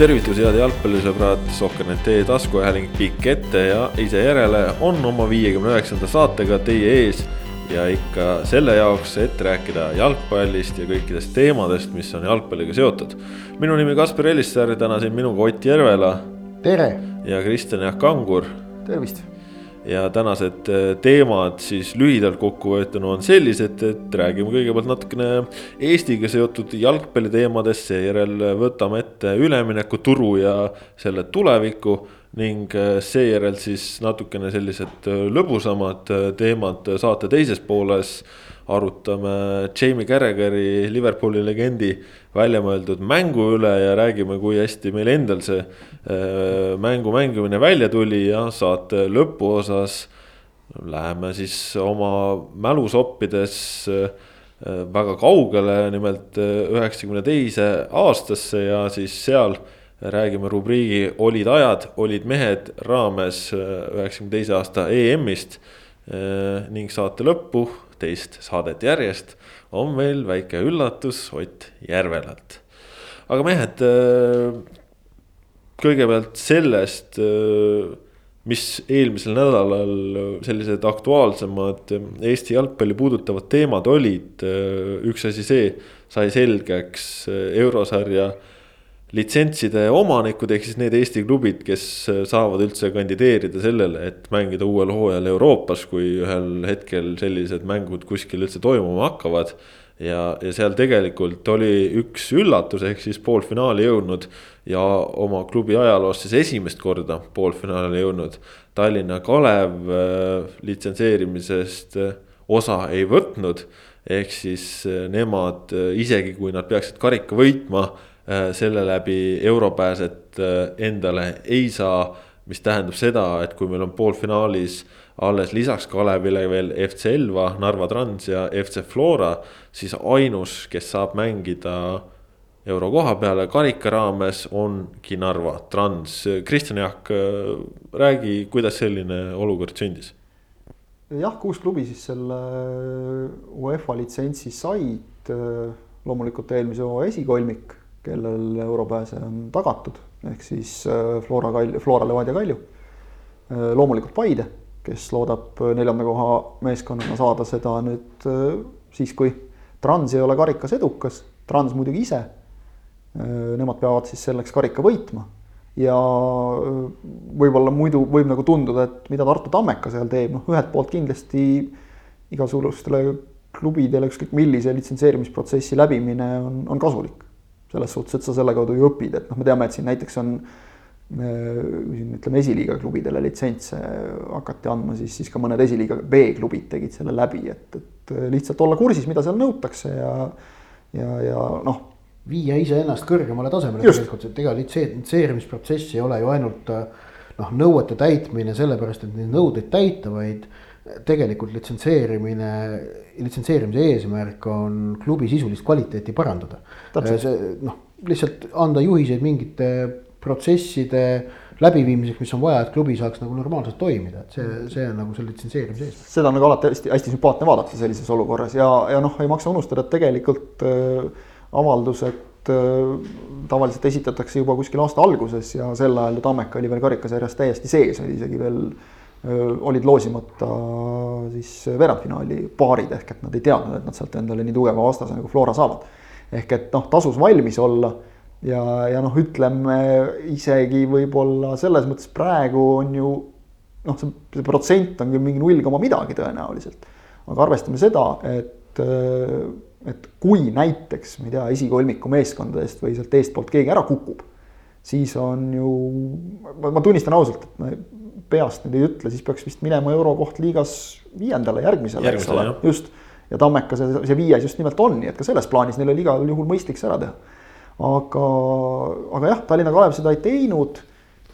tervitusi, head jalgpallisõbrad, Sohkernet teie taskuhääling pikk ette ja ise järele on oma viiekümne üheksanda saatega teie ees. ja ikka selle jaoks, et rääkida jalgpallist ja kõikidest teemadest, mis on jalgpalliga seotud. minu nimi Kaspar Ellissaar, täna siin minuga Ott Järvela. tere! ja Kristjan Jaak Kangur. tervist! Ja tänased äh, teemad siis lühidalt kokkuvõetuna on sellised, et räägime kõigepealt natukene Eestiga seotud jalgpalliteemadest, seejärel võtame ette üleminekuturu ja selle tulevikku ning äh, seejärel siis natukene sellised äh, lõbusamad teemad saate teises pooles. Arutame Jamie Carrageri, Liverpooli legendi välja mõeldud mängu üle ja räägime, kui hästi meil endal see äh, mängu mängimine välja tuli ja saate lõpuosas läheme siis oma mälusoppides äh, väga kaugele, nimelt äh, üheksakümne teise aastasse ja siis seal räägime rubriigi Olid ajad, olid mehed raames üheksakümne teise aasta EM-ist ning saate lõppu teist saadet järjest on meil väike üllatus Ott Järvelalt. aga mehed, äh, kõigepealt sellest, äh, mis eelmisel nädalal sellised aktuaalsemad Eesti jalgpalli puudutavad teemad olid. Äh, üks asi, see sai selgeks eurosarja litsentside omanikud, ehk siis need Eesti klubid, kes äh, saavad üldse kandideerida sellele, et mängida uuel hooajal Euroopas, kui ühel hetkel sellised mängud kuskil üldse toimuma hakkavad. ja, ja seal tegelikult oli üks üllatus, ehk siis poolfinaali jõudnud ja oma klubi ajaloos siis esimest korda poolfinaali jõudnud Tallinna Kalev äh, litsenseerimisest äh, osa ei võtnud. ehk siis nemad isegi, kui nad peaksid karika võitma Äh, selle läbi europääset äh, endale ei saa. mis tähendab seda, et kui meil on poolfinaalis alles lisaks Kalevile veel FC Elva, Narva Trans ja FC Flora, siis ainus, kes saab mängida euro koha peale karika raames ongi Narva Trans. Kristjan Jaak, äh, räägi, kuidas selline olukord sündis? jah, kuus klubi siis selle UEFA litsentsi said. loomulikult eelmise hooaja esikolmik kellel europääse on tagatud, ehk siis äh, Flora Kalju, Flora Levadia Kalju. Äh, loomulikult Paide, kes loodab neljanda koha meeskonnana saada seda nüüd äh, siis, kui Trans ei ole karikas edukas, Trans muidugi ise. Nemad peavad siis selleks karika võitma ja võib-olla muidu võib nagu tunduda, et mida Tartu Tammeka seal teeb, noh, ühelt poolt kindlasti igasugustele klubidele, ükskõik millise litsenseerimisprotsessi läbimine on, on kasulik selles suhtes, et sa selle kaudu ju õpid, et noh, me teame, et siin näiteks on siin ütleme, esiliiga klubidele litsentse hakati andma, siis, siis ka mõned esiliiga B-klubid tegid selle läbi, et, et lihtsalt olla kursis, mida seal nõutakse ja, ja, ja noh. viia iseennast kõrgemale tasemele tegelikult, et ega litseerimisprotsess ei ole ju ainult noh, nõuete täitmine sellepärast, et neid nõudeid täita, vaid tegelikult litsenseerimine, litsenseerimise eesmärk on klubi sisulist kvaliteeti parandada. see noh, lihtsalt anda juhiseid mingite protsesside läbiviimiseks, mis on vaja, et klubi saaks nagu normaalselt toimida, et see, see on nagu selle litsenseerimise eesmärk. seda on nagu alati hästi, hästi sümpaatne vaadata sellises olukorras ja, ja noh, ei maksa unustada, et tegelikult äh, avaldused äh, tavaliselt esitatakse juba kuskil aasta alguses ja sel ajal ju Tammeka oli veel karikasarjas täiesti sees, oli isegi veel olid loosimata siis veerandfinaali paarid ehk et nad ei teadnud, et nad sealt endale nii tugeva vastase nagu Flora saavad. ehk et noh, tasus valmis olla ja, ja noh, ütleme isegi võib-olla selles mõttes praegu on ju noh, see, see protsent on küll mingi null koma midagi tõenäoliselt. aga arvestame seda, et, et kui näiteks, ma ei tea, esikolmiku meeskondadest või sealt eestpoolt keegi ära kukub, siis on ju, ma tunnistan ausalt, et peast nüüd ei ütle, siis peaks vist minema eurokoht liigas viiendale järgmisele, eks ole, just. ja Tammeka see, see viies just nimelt on, nii et ka selles plaanis neil oli igal juhul mõistlik see ära teha. aga, aga jah, Tallinna Kalev seda ei teinud.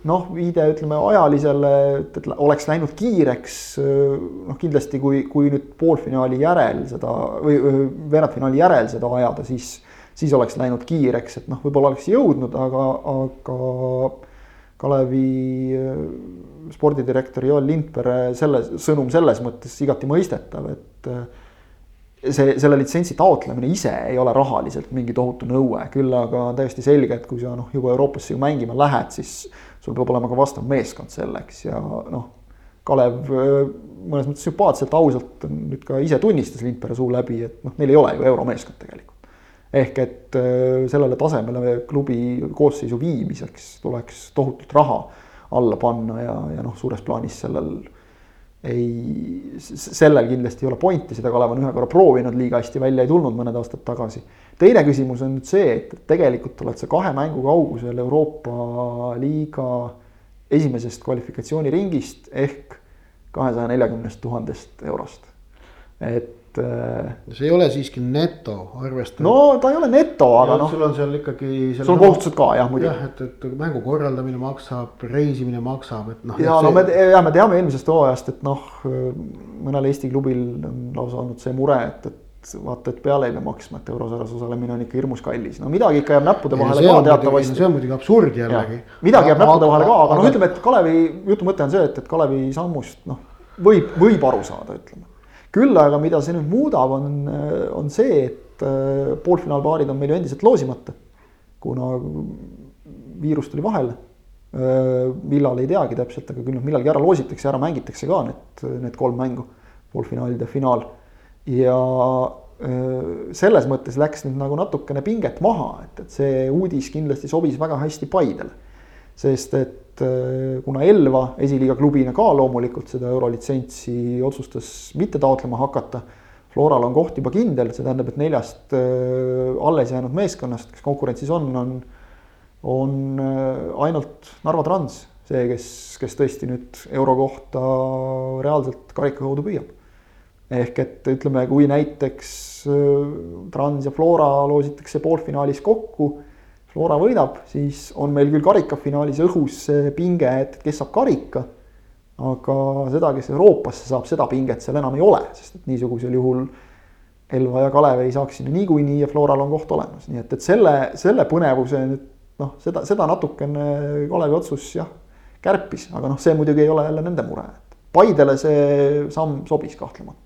noh, viide ütleme ajalisele, et oleks läinud kiireks. noh, kindlasti kui, kui nüüd poolfinaali järel seda või veerandfinaali järel seda ajada, siis, siis oleks läinud kiireks, et noh, võib-olla oleks jõudnud, aga, aga Kalevi spordidirektor Joel Lindpere selle sõnum selles mõttes igati mõistetav, et see, selle litsentsi taotlemine ise ei ole rahaliselt mingi tohutu nõue, küll aga on täiesti selge, et kui sa noh, juba Euroopasse ju mängima lähed, siis sul peab olema ka vastav meeskond selleks ja noh, Kalev mõnes mõttes sümpaatselt, ausalt nüüd ka ise tunnistas Lindpere suu läbi, et noh, neil ei ole ju euromeeskond tegelikult. Ehk et sellele tasemele klubi koosseisu viimiseks tuleks tohutult raha alla panna ja, ja noh, suures plaanis sellel ei, sellel kindlasti ei ole pointi, seda Kalev on ühe korra proovinud, liiga hästi välja ei tulnud mõned aastad tagasi. teine küsimus on nüüd see, et tegelikult oled sa kahe mängu kaugusel Euroopa liiga esimesest kvalifikatsiooniringist ehk kahesaja neljakümnest tuhandest eurost. et. See ei ole siiski neto arvestatud. no ta ei ole neto, aga noh. sul on seal ikkagi. sul on kohustused ka jah muidugi. jah, et, et mängu korraldamine maksab, reisimine maksab, et noh. ja no see... me, ja me teame eelmisest hooajast, et noh, mõnel Eesti klubil on lausa olnud see mure, et, et vaata, et peale ei pea maksma, et eurosarjas osalemine on ikka hirmus kallis, no midagi ikka jääb näppude vahele ka teatavasti. see on muidugi absurd jällegi. midagi jääb näppude vahele ka, aga noh, ütleme, et Kalevi jutu mõte on see, et, et Kalevi sammust noh, võib, võib aru saada, ütleme küll aga, mida see nüüd muudab, on, on see, et äh, poolfinaalpaarid on meil ju endiselt loosimata. kuna viirus tuli vahele. Äh, millal ei teagi täpselt, aga küll nad millalgi ära loositakse, ära mängitakse ka need, need kolm mängu, poolfinaalid ja finaal. ja äh, selles mõttes läks nüüd nagu natukene pinget maha, et, et see uudis kindlasti sobis väga hästi Paidele. sest et et äh, kuna Elva esiliiga klubina ka loomulikult seda eurolitsentsi otsustas mitte taotlema hakata. Floral on koht juba kindel, see tähendab, et neljast äh, alles jäänud meeskonnast, kes konkurentsis on, on, on äh, ainult Narva Trans, see, kes, kes tõesti nüüd euro kohta reaalselt karika kaudu püüab. ehk et ütleme, kui näiteks Trans ja Flora loositakse poolfinaalis kokku Flora võidab, siis on meil küll karikafinaalis õhus see pinge, et kes saab karika. aga seda, kes Euroopasse saab, seda pinget seal enam ei ole, sest et niisugusel juhul Elva ja Kalev ei saaks sinna niikuinii ja Floral on koht olemas, nii et, et selle, selle põnevuse nüüd noh, seda, seda natukene Kalevi otsus jah, kärpis, aga noh, see muidugi ei ole jälle nende mure. Paidele see samm sobis kahtlemata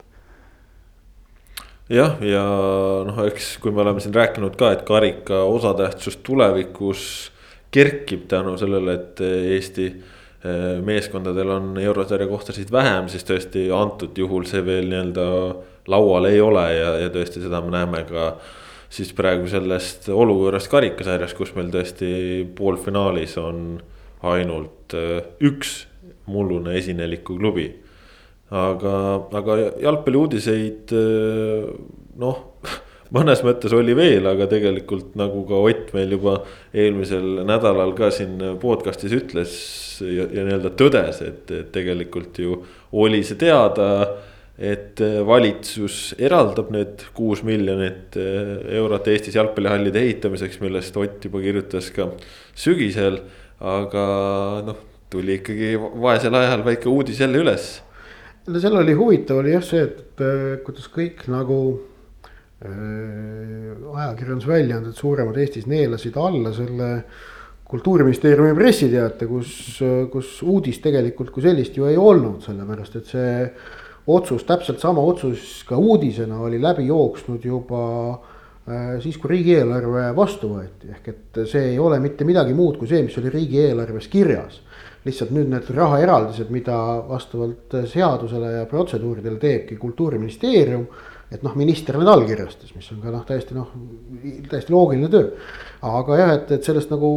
jah, ja noh, eks kui me oleme siin rääkinud ka, et karika osatähtsus tulevikus kerkib tänu sellele, et Eesti eh, meeskondadel on eurosarja kohtasid vähem, siis tõesti antud juhul see veel nii-öelda laual ei ole ja, ja tõesti seda me näeme ka siis praegu sellest olukorrast karikasarjas, kus meil tõesti poolfinaalis on ainult eh, üks mullune esineliku klubi aga, aga jalgpalliuudiseid noh, mõnes mõttes oli veel, aga tegelikult nagu ka Ott meil juba eelmisel nädalal ka siin podcast'is ütles ja, ja nii-öelda tõdes, et, et tegelikult ju oli see teada et valitsus eraldab need kuus miljonit eurot Eestis jalgpallihallide ehitamiseks, millest Ott juba kirjutas ka sügisel. aga noh, tuli ikkagi vaesel ajal väike uudis jälle üles no seal oli huvitav oli jah see, et kuidas kõik nagu äh, ajakirjandusväljaanded suuremad Eestis neelasid alla selle kultuuriministeeriumi pressiteate, kus, kus uudist tegelikult kui sellist ju ei olnud, sellepärast et see otsus, täpselt sama otsus ka uudisena oli läbi jooksnud juba äh, siis, kui riigieelarve vastu võeti, ehk et see ei ole mitte midagi muud kui see, mis oli riigieelarves kirjas lihtsalt nüüd need rahaeraldised, mida vastavalt seadusele ja protseduuridele teebki kultuuriministeerium. et noh, minister need allkirjastas, mis on ka noh, täiesti noh, täiesti loogiline töö. aga jah, et, et sellest nagu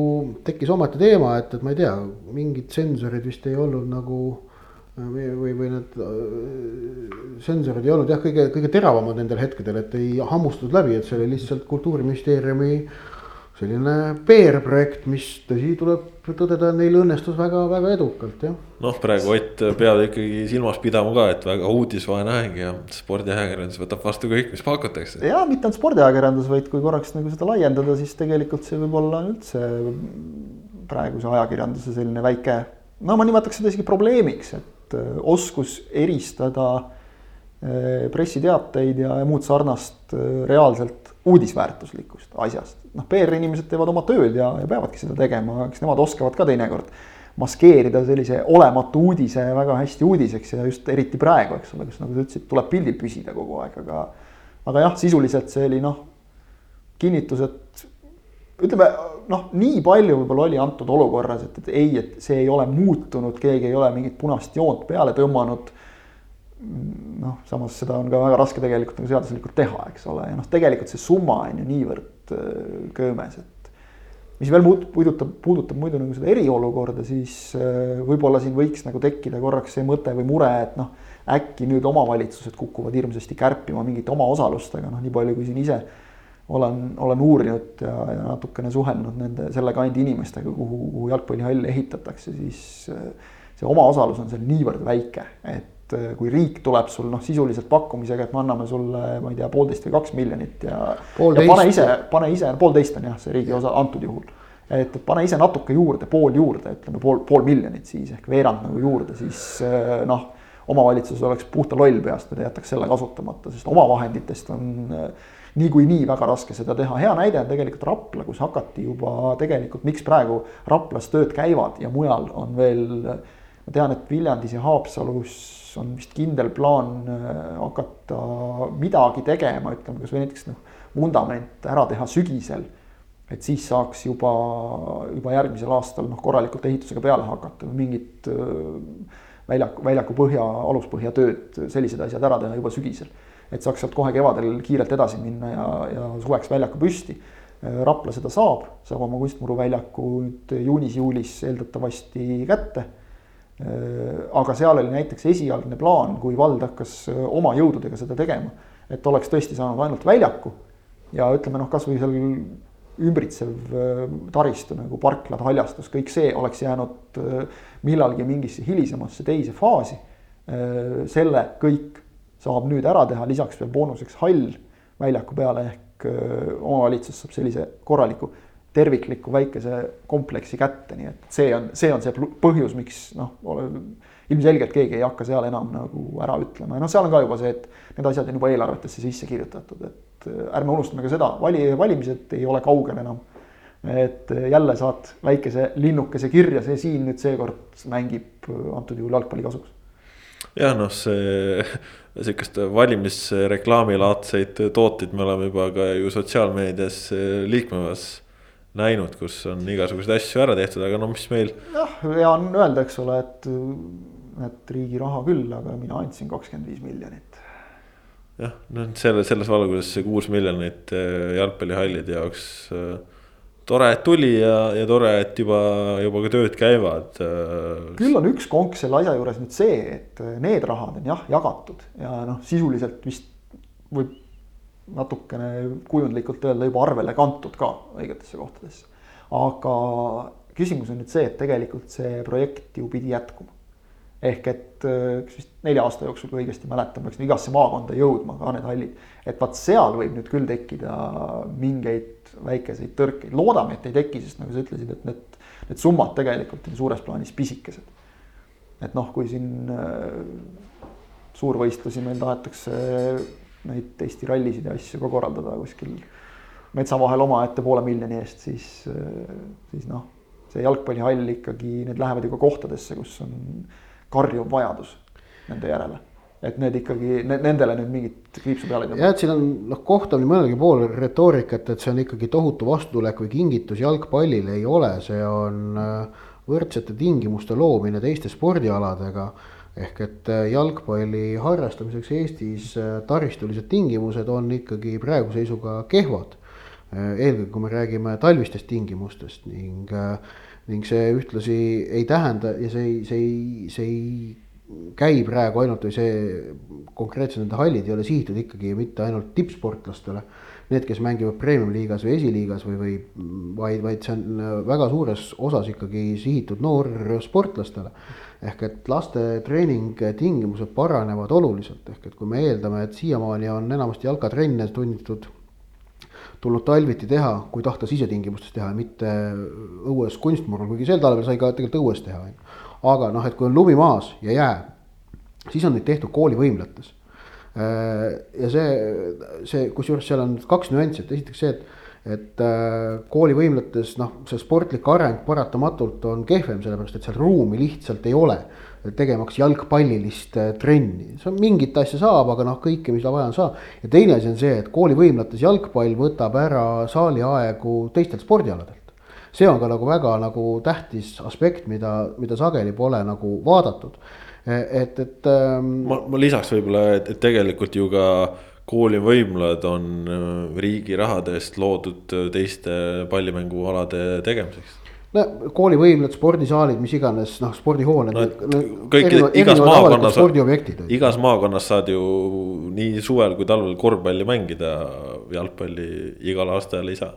tekkis omaette teema, et, et ma ei tea, mingid sensorid vist ei olnud nagu või, või, või need äh, sensorid ei olnud jah, kõige, kõige teravamad nendel hetkedel, et ei hammustatud läbi, et see oli lihtsalt kultuuriministeeriumi selline PR-projekt, mis tõsi, tuleb tõdeda, neil õnnestus väga-väga edukalt, jah. noh, praegu Ott peab ikkagi silmas pidama ka, et väga uudisvaene aeg ja spordiajakirjandus võtab vastu kõik, mis pakutakse. ja mitte ainult spordiajakirjandus, vaid kui korraks nagu seda laiendada, siis tegelikult see võib olla üldse praeguse ajakirjanduse selline väike, no ma nimetaks seda isegi probleemiks, et äh, oskus eristada äh, pressiteateid ja muud sarnast äh, reaalselt uudisväärtuslikust asjast. Noh, PR-inimesed teevad oma tööd ja, ja peavadki seda tegema, eks nemad oskavad ka teinekord maskeerida sellise olematu uudise väga hästi uudiseks ja just eriti praegu, eks ole, kus nagu sa ütlesid, tuleb pildil püsida kogu aeg, aga aga jah, sisuliselt see oli noh, kinnitus, et ütleme noh, nii palju võib-olla oli antud olukorras, et, et ei, et see ei ole muutunud, keegi ei ole mingit punast joont peale tõmmanud. Noh, samas seda on ka väga raske tegelikult nagu seaduslikult teha, eks ole, ja noh, tegelikult see summa on ju niivõrd äh, köömes, et. mis veel muud puudutab, puudutab muidu nagu seda eriolukorda, siis äh, võib-olla siin võiks nagu tekkida korraks see mõte või mure, et noh. äkki nüüd omavalitsused kukuvad hirmsasti kärpima mingite omaosalustega, noh, nii palju kui siin ise olen, olen uurinud ja, ja natukene suhelnud nende selle kandi inimestega, kuhu, kuhu jalgpallihalli ehitatakse, siis äh, see omaosalus on seal niivõrd väike, et äh, kui riik tuleb sul noh, sisuliselt pakkumisega, et me anname sulle, ma ei tea, poolteist või kaks miljonit ja. ja pane ise, pane ise, poolteist on jah, see riigi osa antud juhul. et pane ise natuke juurde, pool juurde, ütleme pool, pool miljonit siis ehk veerand nagu juurde, siis äh, noh omavalitsus oleks puhta loll peast, kui ta jätaks selle kasutamata, sest omavahenditest on niikuinii väga raske seda teha, hea näide on tegelikult Rapla, kus hakati juba tegelikult, miks praegu Raplas tööd käivad ja mujal on veel. ma tean, et Viljandis ja Haapsalus on vist kindel plaan äh, hakata midagi tegema, ütleme kasvõi näiteks noh, vundament ära teha sügisel. et siis saaks juba, juba järgmisel aastal noh, korralikult ehitusega peale hakata või mingit äh, väljaku, väljaku põhja, aluspõhja tööd, sellised asjad ära teha juba sügisel et saaks sealt kohe kevadel kiirelt edasi minna ja, ja suveks väljaku püsti. Rapla seda saab, saab oma kunstmuru väljaku nüüd juunis-juulis eeldatavasti kätte. Aga seal oli näiteks esialgne plaan, kui vald hakkas oma jõududega seda tegema, et oleks tõesti saanud ainult väljaku ja ütleme noh, kasvõi seal ümbritsev taristu nagu parklad, haljastus, kõik see oleks jäänud millalgi mingisse hilisemasse teise faasi. selle kõik saab nüüd ära teha, lisaks veel boonuseks hall väljaku peale ehk omavalitsus saab sellise korraliku tervikliku väikese kompleksi kätte, nii et see on, see on see põhjus, miks noh, ilmselgelt keegi ei hakka seal enam nagu ära ütlema ja noh, seal on ka juba see, et need asjad on juba eelarvetesse sisse kirjutatud, et ärme unustame ka seda, vali, valimised ei ole kaugel enam. et jälle saad väikese linnukese kirja, see siin nüüd seekord mängib antud juhul jalgpalli kasuks. jah, noh, see sihukest valimisreklaamilaadseid tooteid me oleme juba ka ju sotsiaalmeedias liikmemas näinud, kus on igasuguseid asju ära tehtud, aga no mis meil. jah, hea on öelda, eks ole, et, et riigi raha küll, aga mina andsin kakskümmend viis miljonit. jah, no selle, selles valguses see kuus miljonit eh, jalgpallihallide jaoks äh, tore, et tuli ja, ja tore, et juba, juba ka tööd käivad. Äh, küll on üks konk selle asja juures nüüd see, et äh, need rahad on jah jagatud ja noh, sisuliselt vist võib natukene kujundlikult öelda juba arvele kantud ka õigetesse kohtadesse. aga küsimus on nüüd see, et tegelikult see projekt ju pidi jätkuma. ehk et äh, kas vist nelja aasta jooksul, kui õigesti mäletan, peaks igasse maakonda jõudma ka need hallid. et vaat seal võib nüüd küll tekkida mingeid väikeseid tõrkeid, loodame, et ei teki, sest nagu sa ütlesid, et need, need summad tegelikult on suures plaanis pisikesed. et noh, kui siin äh, suurvõistlusi meil tahetakse neid Eesti rallisid ja asju ka korraldada kuskil metsa vahel omaette poole miljoni eest, siis, siis noh, see jalgpallihall ikkagi, need lähevad ju ka kohtadesse, kus on karjuv vajadus nende järele et need ikkagi, nendele nüüd mingit kriipsu peale ei tõmba. jah, et siin on noh, kohta on mõnelgi pool retoorikat, et see on ikkagi tohutu vastutulek või kingitus jalgpallile ei ole, see on äh, võrdsete tingimuste loomine teiste spordialadega. Ehk et äh, jalgpalli harrastamiseks Eestis äh, taristulised tingimused on ikkagi praeguse seisuga kehvad. eelkõige, kui me räägime talvistest tingimustest ning, ning see ühtlasi ei tähenda ja see ei, see ei, see ei käi praegu ainult või see konkreetselt nende hallid ei ole sihitud ikkagi mitte ainult tippsportlastele. Need, kes mängivad premium-liigas või esiliigas või, või vaid, vaid see on väga suures osas ikkagi sihitud noorsportlastele. Ehk et laste treeningtingimused paranevad oluliselt, ehk et kui me eeldame, et siiamaani on enamasti jalkatrenne tunnitud tulnud talviti teha, kui tahta sisetingimustes teha, mitte õues kunstmurul, kuigi sel talvel sai ka tegelikult õues teha, on ju. Aga noh, et kui on lumi maas ja jää, siis on neid tehtud koolivõimletes. Äh, ja see, see, kusjuures seal on kaks nüanssi, et esiteks see, et, et äh, koolivõimletes noh, see sportlik areng paratamatult on kehvem, sellepärast et seal ruumi lihtsalt ei ole. tegemaks jalgpallilist äh, trenni, see on mingit asja saab, aga noh, kõike, mida vaja on, saab. ja teine asi on see, et koolivõimletes jalgpall võtab ära saaliaegu teistelt spordialadelt see on ka nagu väga nagu tähtis aspekt, mida, mida sageli pole nagu vaadatud. et, et ähm.... ma, ma lisaks võib-olla, et, et tegelikult ju ka koolivõimlad on äh, riigi rahade eest loodud äh, teiste pallimängualade tegemiseks no koolivõimlad, spordisaalid, mis iganes, noh, spordihooned no,. kõik, igas maakonnas, igas maakonnas saad ju nii suvel kui talvel korvpalli mängida, jalgpalli igal aastal ei saa.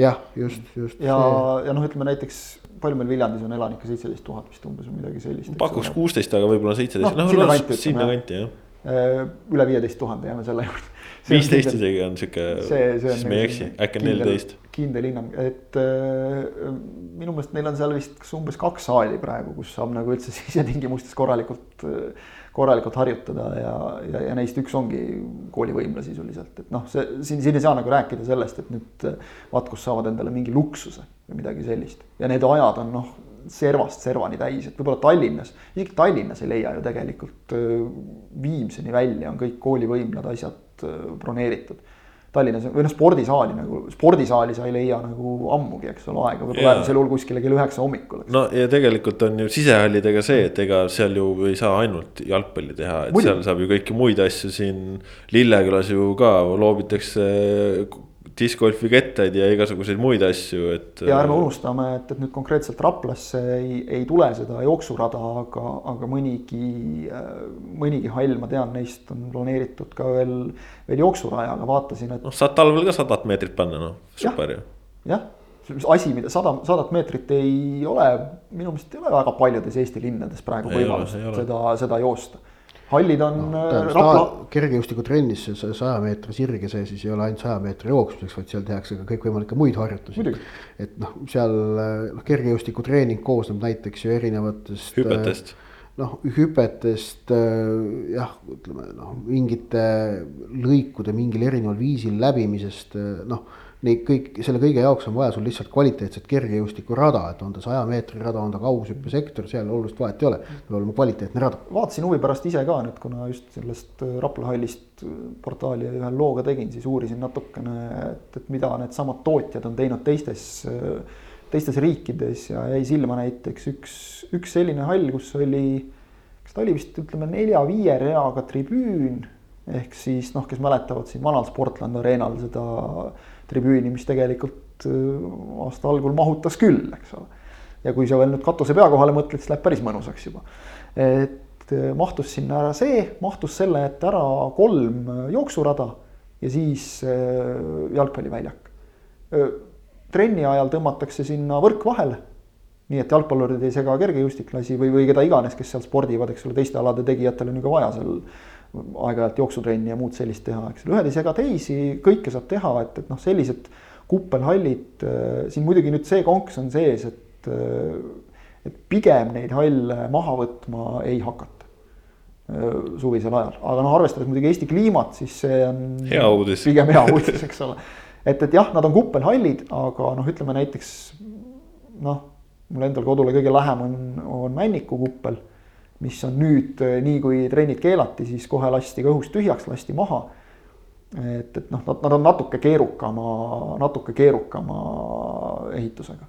jah, just, just. ja, ja noh, ütleme näiteks palju meil Viljandis on elanikke, seitseteist tuhat vist umbes või midagi sellist. pakuks kuusteist, aga võib-olla seitseteist no,, noh, sinna kanti jah üle viieteist tuhande jääme selle juurde. viisteist isegi on sihuke, siis me ei eksi, äkki on neliteist. kindel hinnang, et äh, minu meelest neil on seal vist kas umbes kaks saali praegu, kus saab nagu üldse sisetingimustes korralikult, korralikult harjutada ja, ja, ja neist üks ongi koolivõimla sisuliselt, et noh, see siin, siin ei saa nagu rääkida sellest, et nüüd Vatkus saavad endale mingi luksuse või midagi sellist ja need ajad on noh servast servani täis, et võib-olla Tallinnas, isegi Tallinnas ei leia ju tegelikult Viimseni välja on kõik koolivõimlad, asjad broneeritud. Tallinnas või noh, spordisaali nagu, spordisaali sa ei leia nagu ammugi, eks ole, aega võib-olla äärmisel juhul kuskile kell üheksa hommikul. no ja tegelikult on ju sisehallidega see, et ega seal ju ei saa ainult jalgpalli teha, et Muidu. seal saab ju kõiki muid asju siin Lillekülas ju ka loobitakse discgolfi kettaid ja igasuguseid muid asju, et. ja ärme unustame, et, et nüüd konkreetselt Raplasse ei, ei tule seda jooksurada, aga, aga mõnigi, mõnigi hall, ma tean, neist on planeeritud ka veel, veel jooksurajaga, vaatasin, et. noh, saad talvel ka sadat meetrit panna, noh, super ju. jah, asi, mida sada, sadat meetrit ei ole, minu meelest ei ole väga paljudes Eesti linnades praegu võimalust seda, seda joosta hallid on no,. Äh, Rapla... kergejõustikutrennis see saja meetri sirge see siis ei ole ainult saja meetri jooksmiseks, vaid seal tehakse ka kõikvõimalikke muid harjutusi. et noh, seal noh, kergejõustikutreening koosneb näiteks ju erinevatest. hüpetest noh, hüpetest jah, ütleme noh, mingite lõikude mingil erineval viisil läbimisest noh Neid kõik, selle kõige jaoks on vaja sul lihtsalt kvaliteetset kergejõustikurada, et on ta saja meetri rada, on ta kaugushüppesektor, seal olulist vahet ei ole. peab olema kvaliteetne rada. vaatasin huvi pärast ise ka nüüd, kuna just sellest äh, Rapla hallist äh, portaali ühe looga tegin, siis uurisin natukene, et, et mida needsamad tootjad on teinud teistes, äh, teistes riikides ja jäi silma näiteks üks, üks selline hall, kus oli, kas ta oli vist ütleme nelja-viie reaga tribüün ehk siis noh, kes mäletavad siin vanal Sportland Arenal seda tribüüni, mis tegelikult äh, aasta algul mahutas küll, eks ole. ja kui sa veel nüüd katuse pea kohale mõtled, siis läheb päris mõnusaks juba. et äh, mahtus sinna ära see, mahtus selle, et ära kolm äh, jooksurada ja siis jalgpalliväljak. trenni ajal tõmmatakse sinna võrk vahele nii et jalgpallurid ei sega kergejõustiklasi või, või keda iganes, kes seal spordivad, eks ole, teiste alade tegijatel on ju ka vaja seal aeg-ajalt jooksutrenni ja muud sellist teha, eks ole, ühed ei sega teisi, kõike saab teha, et, et noh, sellised kuppelhallid, äh, siin muidugi nüüd see konks on sees, et, äh, et pigem neid halle maha võtma ei hakata äh, suvisel ajal, aga noh, arvestades muidugi Eesti kliimat, siis see on. hea uudis. pigem hea uudis, eks ole. et, et jah, nad on kuppelhallid, aga noh, ütleme näiteks noh, mul endal kodule kõige lähem on, on Männiku kuppel mis on nüüd eh, nii, kui trennid keelati, siis kohe lasti ka õhust tühjaks, lasti maha. et, et noh, nad, nad on natuke keerukama, natuke keerukama ehitusega.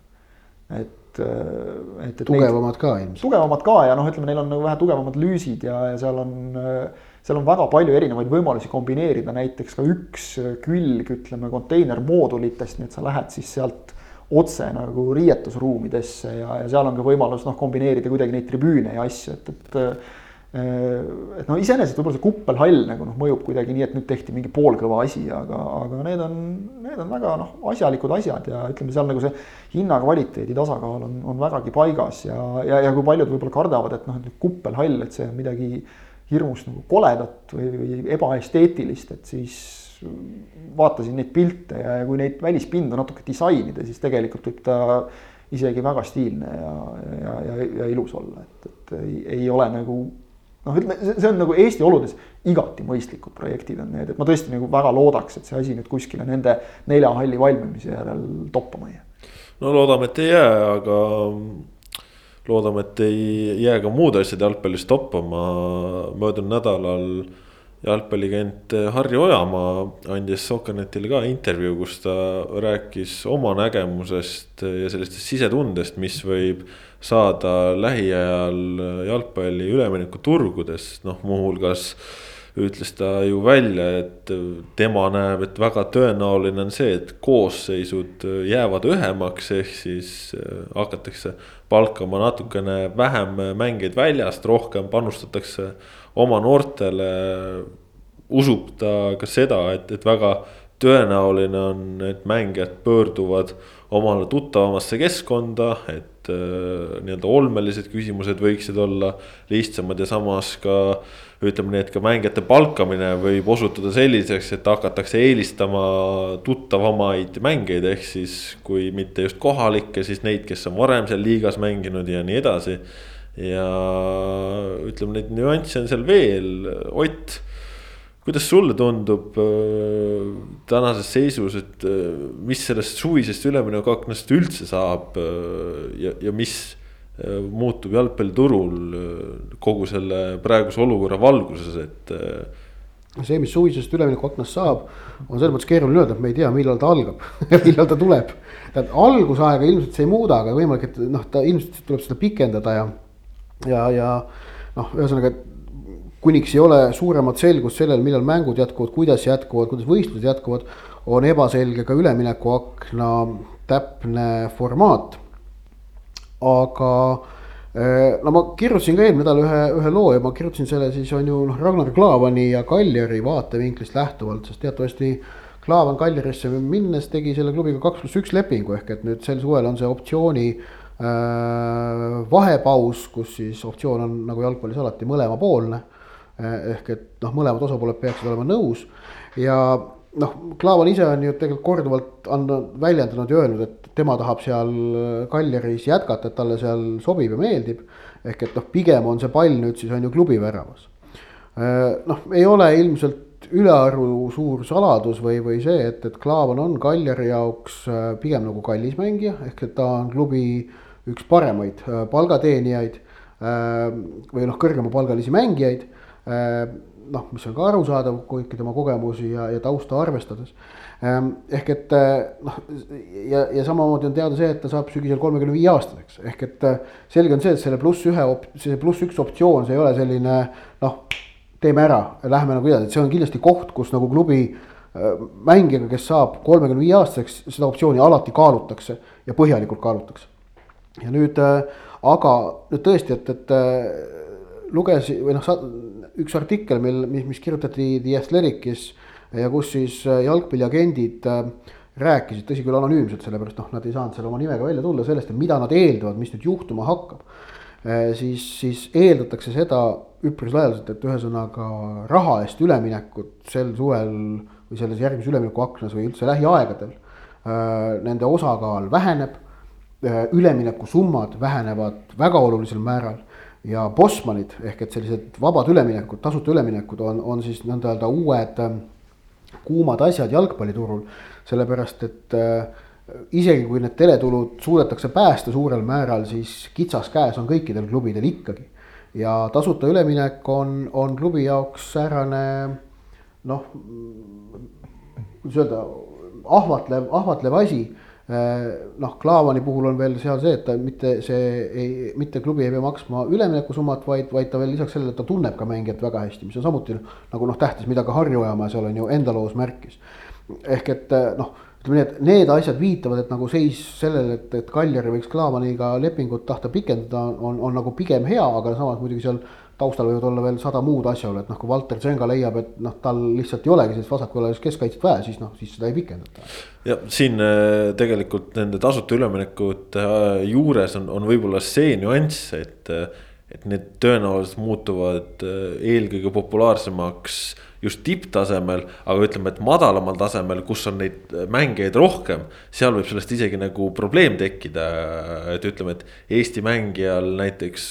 et, eh, et, et. tugevamad neid, ka ilmselt. tugevamad ka ja noh, ütleme, neil on nagu vähe tugevamad lüüsid ja, ja seal on, eh, seal on väga palju erinevaid võimalusi kombineerida, näiteks ka üks külg, ütleme konteinermoodulitest, nii et sa lähed siis sealt otse nagu riietusruumidesse ja, ja seal on ka võimalus noh, kombineerida kuidagi neid tribüüne ja asju, et, et äh, et no iseenesest võib-olla see kuppelhall nagu noh, mõjub kuidagi nii, et nüüd tehti mingi poolkõva asi, aga, aga need on, need on väga noh, asjalikud asjad ja ütleme, seal nagu see hinna-kvaliteedi tasakaal on, on vägagi paigas ja, ja, ja kui paljud võib-olla kardavad, et noh, et kuppelhall, et see on midagi hirmus nagu koledat või, või ebaesteetilist, et siis vaatasin neid pilte ja, ja kui neid välispindu natuke disainida, siis tegelikult võib ta isegi väga stiilne ja, ja, ja, ja ilus olla, et, et ei, ei ole nagu noh, ütleme, see on nagu Eesti oludes igati mõistlikud projektid on need, et ma tõesti nagu väga loodaks, et see asi nüüd kuskile nende nelja halli valmimise järel toppama ei jää. no loodame, et ei jää, aga loodame, et ei jää ka muud asjad jalgpallis toppama. möödunud nädalal jalgpalliagent Harri Ojamaa andis Sokkernetile ka intervjuu, kus ta rääkis oma nägemusest ja sellistest sisetundest, mis võib saada lähiajal jalgpalli üleminekuturgudest, noh muuhulgas ütles ta ju välja, et tema näeb, et väga tõenäoline on see, et koosseisud jäävad õhemaks, ehk siis hakatakse palkama natukene vähem mängijaid väljast, rohkem panustatakse oma noortele usub ta ka seda, et, et väga tõenäoline on, et mängijad pöörduvad omale tuttavamasse keskkonda, et äh, nii-öelda olmelised küsimused võiksid olla lihtsamad ja samas ka ütleme nii, et ka mängijate palkamine võib osutuda selliseks, et hakatakse eelistama tuttavamaid mängijaid, ehk siis kui mitte just kohalikke, siis neid, kes on varem seal liigas mänginud ja nii edasi. Ja ütleme, neid nüansse on seal veel, Ott. kuidas sulle tundub äh, tänases seisus, et äh, mis sellest suvisest üleminekuaknast üldse saab äh, ja, ja mis muutub jalgpalliturul kogu selle praeguse olukorra valguses, et see, mis suvisest üleminekuaknast saab, on selles mõttes keeruline öelda, et me ei tea, millal ta algab ja millal ta tuleb. tähendab algusaega ilmselt see ei muuda, aga võimalik, et noh, ta ilmselt tuleb seda pikendada ja ja, ja noh, ühesõnaga kuniks ei ole suuremat selgust sellel, millal mängud jätkuvad, kuidas jätkuvad, kuidas võistlused jätkuvad, on ebaselge ka üleminekuakna täpne formaat. aga eh, no ma kirjutasin ka eelmine nädal ühe, ühe loo ja ma kirjutasin selle siis on ju noh, Ragnar Klavani ja Kaljari vaatevinklist lähtuvalt, sest teatavasti Klaavan Kaljarisse minnes tegi selle klubiga kaks pluss üks lepingu ehk et nüüd sel suvel on see optsiooni äh, vahepaus, kus siis optsioon on nagu jalgpallis alati mõlemapoolne. Äh, ehk et noh, mõlemad osapooled peaksid olema nõus ja noh, Klaavan ise on ju tegelikult korduvalt andnud, väljendanud ja öelnud, et tema tahab seal Kaljaris jätkata, et talle seal sobib ja meeldib. ehk et noh, pigem on see pall nüüd siis on ju klubi väravas. Äh, noh, ei ole ilmselt ülearu suur saladus või, või see, et, et Klaavan on Kaljari jaoks pigem nagu kallis mängija, ehk et ta on klubi äh, üks paremaid äh, palgateenijaid äh, või noh, kõrgemapalgalisi mängijaid. Äh, noh, mis on ka arusaadav kõiki tema kogemusi ja, ja tausta arvestades. Ähm, ehk et noh, ja, ja samamoodi on teada see, et ta saab sügisel kolmekümne viie aastaseks, ehk et selge on see, et selle pluss ühe, see pluss üks optsioon, see ei ole selline noh, teeme ära, lähme nagu edasi, et see on kindlasti koht, kus nagu klubi mängijaga, kes saab kolmekümne viie aastaseks, seda optsiooni alati kaalutakse ja põhjalikult kaalutakse ja nüüd, äh, aga nüüd tõesti, et, et äh, luges või noh, üks artikkel, mil, mis, mis kirjutati The Athletic'is ja kus siis äh, jalgpalliagendid rääkisid, tõsi küll anonüümselt, sellepärast noh, nad ei saanud selle oma nimega välja tulla sellest, et mida nad eeldavad, mis nüüd juhtuma hakkab. siis, siis eeldatakse seda üpris laialdaselt, et ühesõnaga raha eest üleminekut sel suvel või selles järgmises üleminekuaknas või üldse lähiaegadel. Nende osakaal väheneb Äh, üleminekusummad vähenevad väga olulisel määral ja Bosmanid ehk et sellised vabad üleminekud, tasuta üleminekud on, on siis nõnda öelda uued äh, kuumad asjad jalgpalliturul. sellepärast, et äh, isegi kui need teletulud suudetakse päästa suurel määral, siis kitsas käes on kõikidel klubidel ikkagi. ja tasuta üleminek on, on klubi jaoks säärane noh, kuidas öelda, ahvatlev, ahvatlev asi Äh, noh, Klaavani puhul on veel seal see, et ta mitte see ei, mitte klubi ei pea maksma üleminekusummat, vaid, vaid ta veel lisaks sellele, et ta tunneb ka mängijat väga hästi, mis on samuti nagu noh, tähtis, mida ka Harju Ojamaa seal on ju enda loos märkis. ehk et äh, noh, ütleme nii, et need asjad viitavad, et nagu seis sellele, et, et Kaljari võiks Klaavaniga lepingut tahta pikendada, on, on nagu pigem hea, aga samas muidugi seal taustal võivad olla veel sada muud asjaolu, et noh, kui Valter Zenga leiab, et noh, tal lihtsalt ei olegi sellist vasakpoolelist keskkaitset vaja, siis noh, siis seda ei pikendata. Ja siin äh, tegelikult nende tasuta üleminekute äh, juures on, on võib-olla see nüanss, et. Äh, et need tõenäoliselt muutuvad eelkõige populaarsemaks just tipptasemel, aga ütleme, et madalamal tasemel, kus on neid mängijaid rohkem, seal võib sellest isegi nagu probleem tekkida. et ütleme, et Eesti mängijal näiteks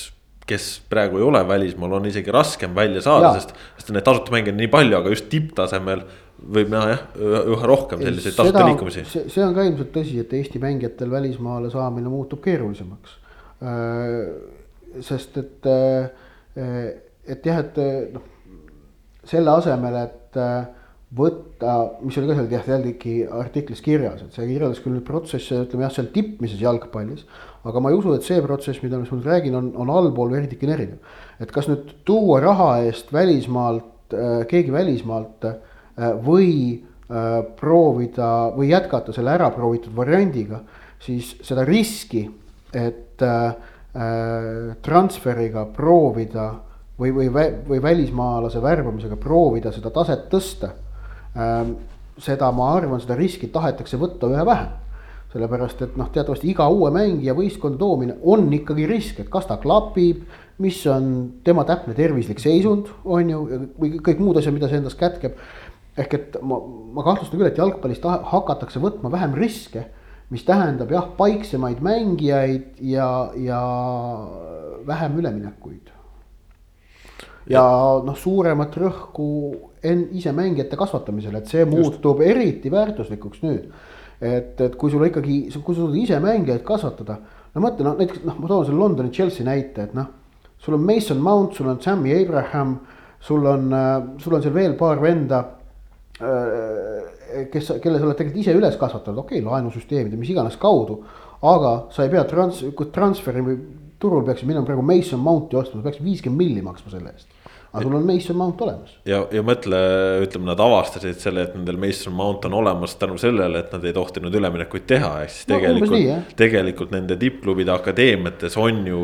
kes praegu ei ole välismaal, on isegi raskem välja saada, sest, sest neid tasuta mänge on nii palju, aga just tipptasemel võib näha jah, üha rohkem selliseid tasuta liikumisi. see on ka ilmselt tõsi, et Eesti mängijatel välismaale saamine muutub keerulisemaks. sest et, et jah, et noh, selle asemel, et võtta, mis oli ka seal jah, jällegi artiklis kirjas, et see kirjeldas küll protsesse, ütleme jah, seal tippmises jalgpallis. aga ma ei usu, et see protsess, mida ma nüüd räägin, on, on allpool veidikene erinev. et kas nüüd tuua raha eest välismaalt äh,, keegi välismaalt äh, või äh, proovida või jätkata selle ära proovitud variandiga, siis seda riski, et äh, äh transferiga proovida või, või, või välismaalase värbamisega proovida seda taset tõsta Ehm, seda ma arvan, seda riski tahetakse võtta üha vähem. sellepärast, et noh, teatavasti iga uue mängija võistkonda toomine on ikkagi risk, et kas ta klapib, mis on tema täpne tervislik seisund, on ju, või kõik muud asjad, mida see endas kätkeb. Ehk et ma, ma kahtlustan küll, et jalgpallis hakatakse võtma vähem riske, mis tähendab jah, paiksemaid mängijaid ja, ja vähem üleminekuid ja noh, suuremat rõhku en-, ise mängijate kasvatamisele, et see Just. muutub eriti väärtuslikuks nüüd. et, et kui sul ikkagi, kui suudad ise mängijaid kasvatada, no mõtle noh, näiteks noh, ma toon selle Londoni Chelsea näite, et noh. sul on Mason Mount, sul on Sammy Abraham, sul on, sul on seal veel paar venda kes, kelle sa oled tegelikult ise üles kasvatanud, okei okay,, laenusüsteemide, mis iganes kaudu. aga sa ei pea trans-, kui transferi turul peaksid minema praegu Mason Mounti ostma, sa peaksid viiskümmend milli maksma selle eest. Aga sul on Mason Mount olemas. ja, ja mõtle, ütleme, nad avastasid selle, et nendel Mason Mount on olemas tänu sellele, et nad ei tohtinud üleminekuid teha, ehk siis no, tegelikult, tegelikult nende tippklubide akadeemiates on ju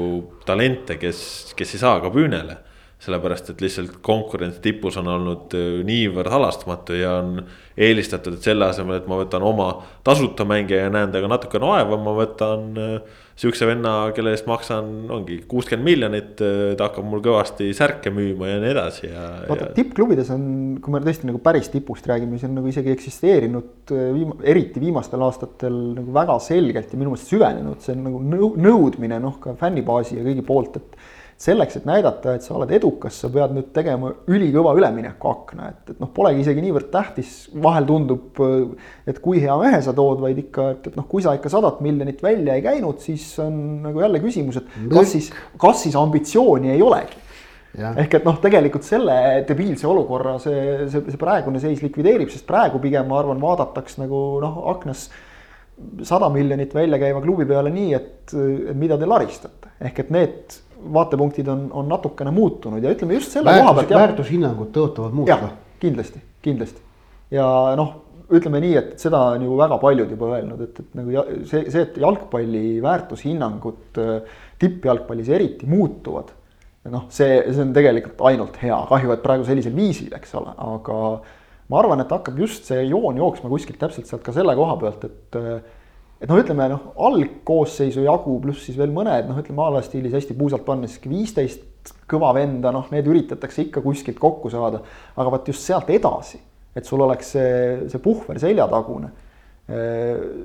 talente, kes, kes ei saa ka püünele sellepärast, et lihtsalt konkurents tipus on olnud äh, niivõrd halastamatu ja on eelistatud, et selle asemel, et ma võtan oma tasuta mängija ja näen temaga natukene vaeva, ma võtan äh, sihukese venna, kelle eest maksan, ongi kuuskümmend miljonit, äh, ta hakkab mul kõvasti särke müüma ja nii edasi ja. vaata ja... tippklubides on, kui me tõesti nagu päris tipust räägime, see on nagu isegi eksisteerinud viim-, eriti viimastel aastatel nagu väga selgelt ja minu meelest süvenenud, see on nagu nõudmine noh, ka fännibaasi ja kõigi poolt, et selleks, et näidata, et sa oled edukas, sa pead nüüd tegema ülikõva üleminekuakna, et, et noh, polegi isegi niivõrd tähtis, vahel tundub, et kui hea mehe sa tood, vaid ikka, et, et noh, kui sa ikka sadat miljonit välja ei käinud, siis on nagu jälle küsimus, et kas siis, kas siis ambitsiooni ei olegi. ehk et noh, tegelikult selle debiilse olukorra see, see, see praegune seis likvideerib, sest praegu pigem ma arvan, vaadataks nagu noh, aknas sada miljonit välja käiva klubi peale nii, et, et mida te laristate, ehk et need vaatepunktid on, on natukene muutunud ja ütleme just selle Väärtus, koha pealt. väärtushinnangud tõotavad muuta. kindlasti, kindlasti ja noh, ütleme nii, et seda on ju väga paljud juba öelnud, et, et nagu see, see, et jalgpalli väärtushinnangud äh, tippjalgpallis eriti muutuvad. noh, see, see on tegelikult ainult hea, kahju, et praegu sellisel viisil, eks ole, aga ma arvan, et hakkab just see joon jooksma kuskilt täpselt sealt ka selle koha pealt, et äh, et noh, ütleme noh, algkoosseisu jagu pluss siis veel mõned noh, ütleme a la stiilis hästi puusalt pannes viisteist kõva venda, noh, need üritatakse ikka kuskilt kokku saada. aga vot just sealt edasi, et sul oleks see, see puhver seljatagune.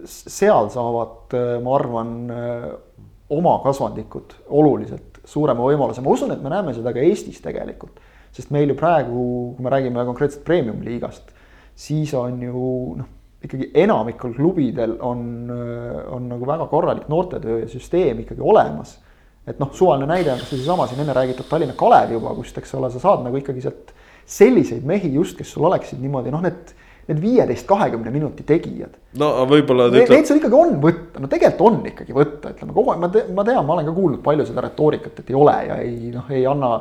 seal saavad, ma arvan, oma kasvandikud oluliselt suurema võimaluse, ma usun, et me näeme seda ka Eestis tegelikult. sest meil ju praegu, kui me räägime konkreetselt premium-liigast, siis on ju noh ikkagi enamikul klubidel on, on nagu väga korralik noortetöö ja süsteem ikkagi olemas. et noh, suvaline näide on kas või seesama siin enne räägitud Tallinna Kalev juba, kust, eks ole, sa saad nagu ikkagi sealt selliseid mehi just, kes sul oleksid niimoodi noh, need need viieteist, kahekümne minuti tegijad. no võib-olla. Neid ütleb... seal ikkagi on võtta, no tegelikult on ikkagi võtta, ütleme kogu aeg, ma tean, ma tean, ma olen ka kuulnud palju seda retoorikat, et ei ole ja ei noh, ei anna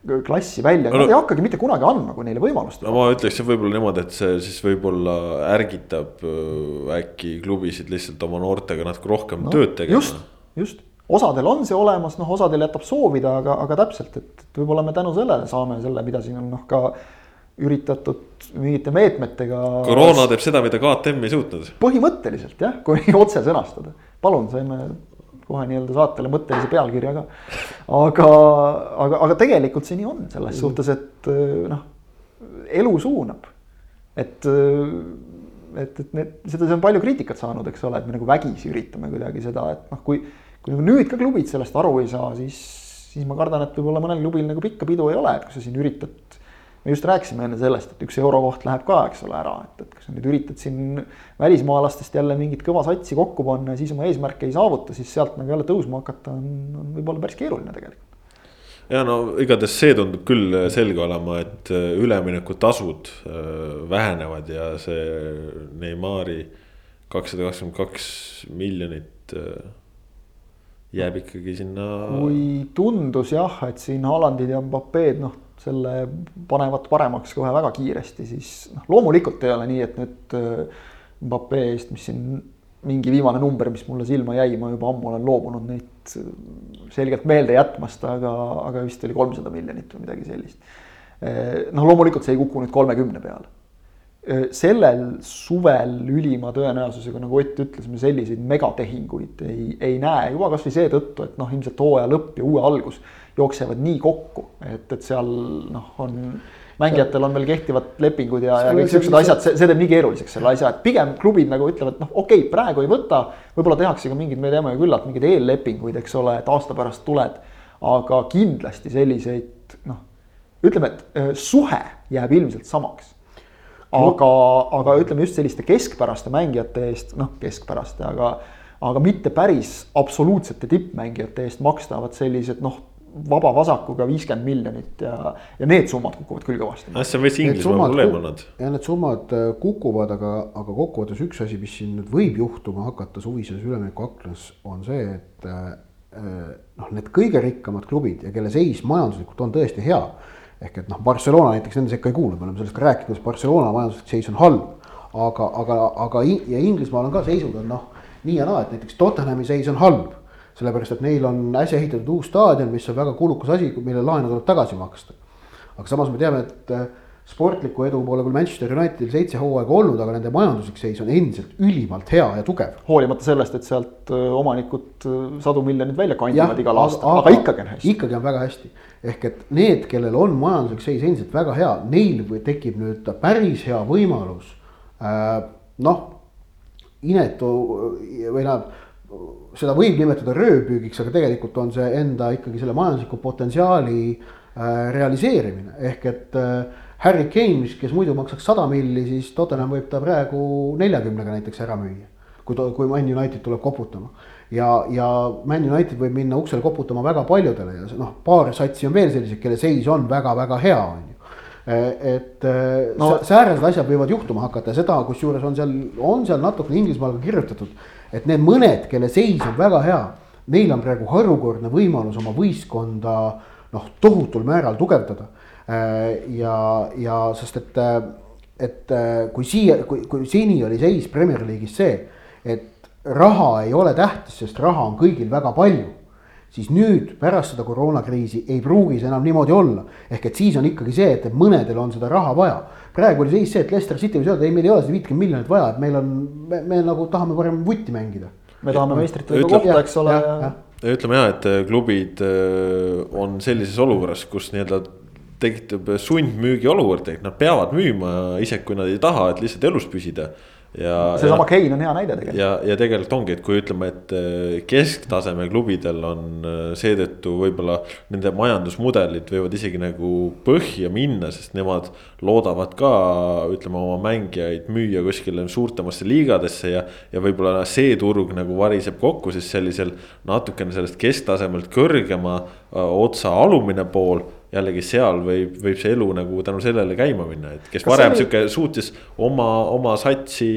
klassi välja, aga no, nad ei hakkagi mitte kunagi andma, kui neile võimalust. no ma ütleksin võib-olla niimoodi, et see siis võib-olla ärgitab äh, äkki klubisid lihtsalt oma noortega natuke rohkem no, tööd tegema. just, just, osadel on see olemas, noh, osadel jätab soovida, aga, aga täpselt, et võib-olla me tänu sellele saame selle, mida siin on noh, ka üritatud mingite meetmetega. koroona teeb seda, mida KTM ei suutnud. põhimõtteliselt jah, kui otse sõnastada, palun, saime kohe nii-öelda saatele mõttelise pealkirja ka. aga, aga, aga tegelikult see nii on selles mm. suhtes, et noh, elu suunab. et, et, et need, seda, see on palju kriitikat saanud, eks ole, et me nagu vägisi üritame kuidagi seda, et noh, kui, kui nagu nüüd ka klubid sellest aru ei saa, siis, siis ma kardan, et võib-olla mõnel klubil nagu pikka pidu ei ole, et kui sa siin üritad. Me just rääkisime enne sellest, et üks eurokoht läheb ka, eks ole, ära, et, et kui sa nüüd üritad siin välismaalastest jälle mingit kõva satsi kokku panna ja siis oma eesmärke ei saavuta, siis sealt nagu jälle tõusma hakata on, on võib-olla päris keeruline tegelikult ja no igatahes see tundub küll selge olema, et äh, üleminekutasud äh, vähenevad ja see Neimari kakssada kakskümmend kaks miljonit äh, jääb ikkagi sinna. kui tundus jah, et siin Haalandid ja Mbapped noh, selle panevad paremaks kohe väga kiiresti, siis noh, loomulikult ei ole nii, et nüüd Mbappe eest, mis siin mingi viimane number, mis mulle silma jäi, ma juba ammu olen loobunud neid selgelt meelde jätmast, aga, aga vist oli kolmsada miljonit või midagi sellist. noh, loomulikult see ei kuku nüüd kolmekümne peale. sellel suvel ülima tõenäosusega, nagu Ott ütles, me selliseid megatehinguid ei, ei näe juba kasvõi seetõttu, et noh, ilmselt hooaja lõpp ja uue algus jooksevad nii kokku, et, et seal noh, on mängijatel on veel kehtivad lepingud ja, ja kõik siuksed asjad, see, see teeb nii keeruliseks selle asja, et pigem klubid nagu ütlevad, noh, okei okay,, praegu ei võta. võib-olla tehakse ka mingeid, me teame ju küllalt mingeid eellepinguid, eks ole, et aasta pärast tuled. aga kindlasti selliseid noh, ütleme, et äh, suhe jääb ilmselt samaks. aga, aga ütleme just selliste keskpäraste mängijate eest, noh, keskpäraste, aga aga mitte päris absoluutsete tippmängijate eest makstavad sellised noh vaba vasakuga viiskümmend miljonit ja, ja need summad kukuvad küll kõvasti. see on veits Inglismaa probleem olnud. ja need summad äh, kukuvad, aga, aga kokkuvõttes üks asi, mis siin nüüd võib juhtuma hakata suvises üleminekuaknas, on see, et äh, äh, noh, need kõige rikkamad klubid ja kelle seis majanduslikult on tõesti hea. ehk et noh, Barcelona näiteks nende sekka ei kuulu, me oleme sellest ka rääkinud, kuidas Barcelona majanduslik seis on halb. aga, aga, aga ja Inglismaal on ka seisud on noh, nii ja naa, et näiteks Tottenhami seis on halb sellepärast, et neil on äsja ehitatud uus staadion, mis on väga kulukas asi, mille laenu tuleb tagasi maksta. aga samas me teame, et äh, sportliku edu pole küll Manchester Unitedil seitse hooaega olnud, aga nende majanduslik seis on endiselt ülimalt hea ja tugev. hoolimata sellest, et sealt äh, omanikud äh, sadu miljoneid välja kandivad igal aastal, aga ikkagi on hästi. ikkagi on väga hästi, ehk et need, kellel on majanduslik seis endiselt väga hea, neil tekib nüüd päris hea võimalus äh, noh, inetu või noh seda võib nimetada röövpüügiks, aga tegelikult on see enda ikkagi selle majandusliku potentsiaali äh, realiseerimine, ehk et äh, Harry Kane, mis, kes muidu maksaks sada milli, siis Tottenham võib ta praegu neljakümnega näiteks ära müüa. kui, kui Man United tuleb koputama ja, ja Man United võib minna uksele koputama väga paljudele ja noh, paar satsi on veel selliseid, kelle seis on väga-väga hea, on ju et no, säärased asjad võivad juhtuma hakata ja seda, kusjuures on seal, on seal natukene Inglismaal ka kirjutatud et need mõned, kelle seis on väga hea, neil on praegu harukordne võimalus oma võistkonda noh, tohutul määral tugevdada. Äh, ja, ja sest, et, et kui siia, kui, kui seni oli seis Premier League'is see, et raha ei ole tähtis, sest raha on kõigil väga palju siis nüüd pärast seda koroonakriisi ei pruugi see enam niimoodi olla. ehk et siis on ikkagi see, et mõnedel on seda raha vaja. praegu oli seis see, et Leicester City võis öelda, ei, meil ei ole seda viitkümmet miljonit vaja, et meil on, me, me nagu tahame parem vutti mängida. me tahame meistritele kohta, eks ole. ja ütleme jah, et äh, klubid äh, on sellises olukorras, kus nii-öelda tekitab sundmüügi olukord, et nad peavad müüma, isegi kui nad ei taha, et lihtsalt elus püsida ja. seesama Kein on hea näide tegelikult. ja, ja tegelikult ongi, et kui ütleme, et äh, kesktaseme klubidel on äh, seetõttu võib-olla nende majandusmudelid võivad isegi nagu põhja minna, sest nemad loodavad ka ütleme oma mängijaid müüa kuskile suurtemasse liigadesse ja. ja võib-olla see turg nagu variseb kokku siis sellisel natukene sellest kesktasemelt kõrgema äh, otsa alumine pool jällegi seal võib, võib see elu nagu tänu sellele käima minna, et kes kas varem oli... sihuke suutis oma, oma satsi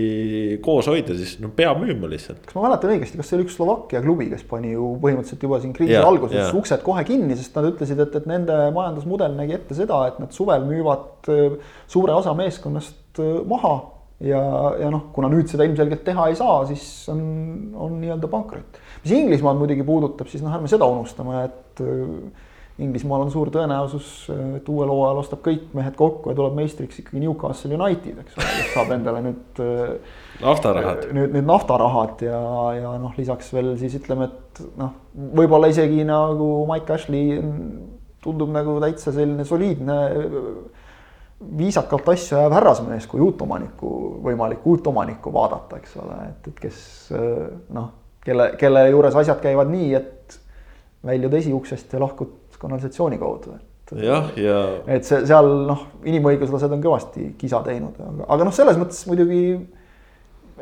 koos hoida, siis no peab müüma lihtsalt. kas ma mäletan õigesti, kas see oli üks Slovakkia klubi, kes pani ju põhimõtteliselt juba siin kriisi ja, alguses ja. uksed kohe kinni, sest nad ütlesid, et, et nende majandusmudel nägi ette seda, et nad suvel müüvad äh, suure osa meeskonnast äh, maha. ja, ja noh, kuna nüüd seda ilmselgelt teha ei saa, siis on, on nii-öelda pankrot. mis Inglismaad muidugi puudutab, siis noh, ärme seda unustame, et äh, Inglismaal on suur tõenäosus, et uuel hooajal ostab kõik mehed kokku ja tuleb meistriks ikkagi Newcastle United, eks ole, kes saab endale nüüd. naftarahad. nüüd, nüüd naftarahad ja, ja noh, lisaks veel siis ütleme, et noh, võib-olla isegi nagu Mike Ashley tundub nagu täitsa selline soliidne viisakalt asju ajav härrasmees, kui uut omanikku, võimalikku uut omanikku vaadata, eks ole, et, et kes noh, kelle, kelle juures asjad käivad nii, et väljud esiuksest ja lahkud kanalisatsiooni kaudu, et. jah, ja. et see seal noh, inimõiguslased on kõvasti kisa teinud, aga, aga noh, selles mõttes muidugi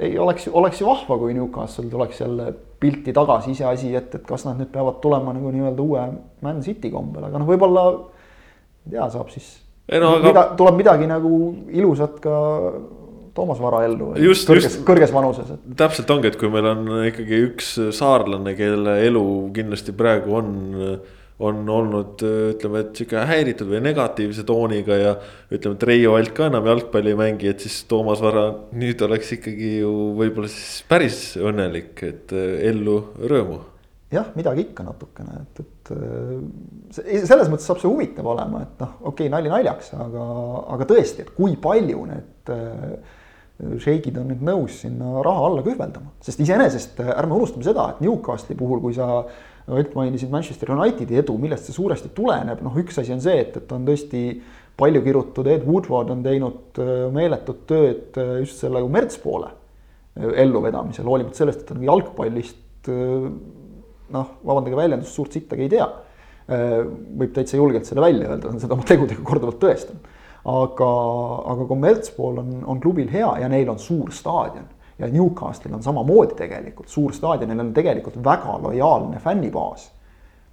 ei oleks, oleks ju vahva, kui Newcastle tuleks jälle pilti tagasi, iseasi, et, et kas nad nüüd peavad tulema nagu nii-öelda uue Man City kombel, aga noh, võib-olla ei tea, saab siis. No, aga... mida, tuleb midagi nagu ilusat ka Toomas Vara ellu. just, kõrges, kõrges vanuses et.... täpselt ongi, et kui meil on ikkagi üks saarlane, kelle elu kindlasti praegu on, on olnud ütleme, et sihuke häiritud või negatiivse tooniga ja. ütleme, et Reio Alt ka enam jalgpalli ei mängi, et siis Toomas Vara nüüd oleks ikkagi ju võib-olla siis päris õnnelik, et ellu rõõmu jah, midagi ikka natukene, et, et selles mõttes saab see huvitav olema, et noh, okei okay,, nali naljaks, aga, aga tõesti, et kui palju need šeigid on nüüd nõus sinna raha alla kühveldama, sest iseenesest äh, ärme unustame seda, et Newcastli puhul, kui sa Ott mainisid Manchester Unitedi edu, millest see suuresti tuleneb, noh, üks asi on see, et, et on tõesti palju kirutud, Ed Woodward on teinud äh, meeletut tööd äh, just selle kommertspoole elluvedamisel, hoolimata sellest, et ta nagu jalgpallist noh, vabandage väljendust, suurt sittagi ei tea. võib täitsa julgelt selle välja öelda, ta on seda oma tegudega korduvalt tõestanud aga, aga kommertspool on, on klubil hea ja neil on suur staadion. Ja Newcastle'il on samamoodi tegelikult suur staadion, neil on tegelikult väga lojaalne fännibaas.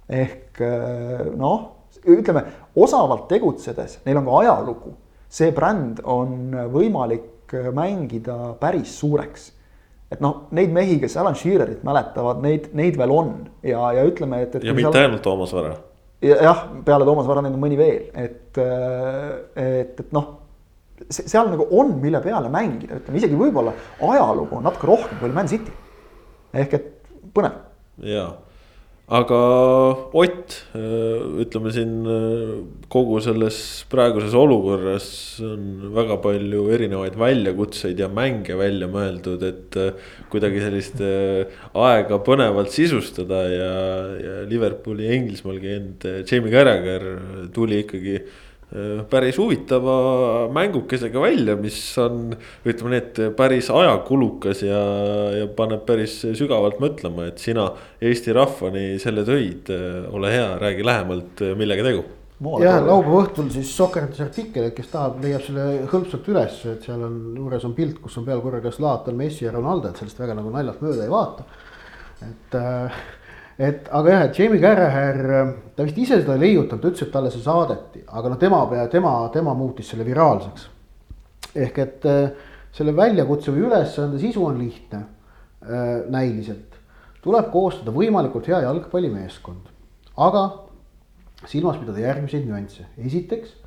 ehk eh, noh, ütleme osavalt tegutsedes, neil on ka ajalugu. see bränd on võimalik mängida päris suureks et noh, neid mehi, kes Alan Shearerit mäletavad, neid, neid veel on ja, ja ütleme, et, et. ja mitte ainult Toomas Vara jah, peale Toomas Varanen on mõni veel, et, et, et noh, seal nagu on, mille peale mängida, ütleme isegi võib-olla ajalugu on natuke rohkem kui Man City. ehk et põnev. jaa aga Ott, ütleme siin kogu selles praeguses olukorras on väga palju erinevaid väljakutseid ja mänge välja mõeldud, et kuidagi sellist aega põnevalt sisustada ja, ja Liverpooli Inglismaal käinud Jamie Carragher tuli ikkagi päris huvitava mängukesega välja, mis on, ütleme nii, et päris ajakulukas ja, ja paneb päris sügavalt mõtlema, et sina Eesti rahvani selle tõid. Äh, ole hea, räägi lähemalt, äh, millega tegu. jah, laupäeva õhtul siis Socrates artikkel, et kes tahab, leiab selle hõlpsalt üles, et seal on juures on pilt, kus on peal korraga Zlatan, Messi ja Ronaldo, et sellest väga nagu naljalt mööda ei vaata. et äh, et aga jah, et Jamie Carragher, ta vist ise seda ei leiutanud, ta ütles, et talle see saadeti, aga noh, tema tema, tema muutis selle viraalseks. ehk et äh, selle väljakutse või ülesande sisu on lihtne äh, näiliselt. tuleb koostada võimalikult hea jalgpallimeeskond, aga silmas pidada järgmiseid nüansse, esiteks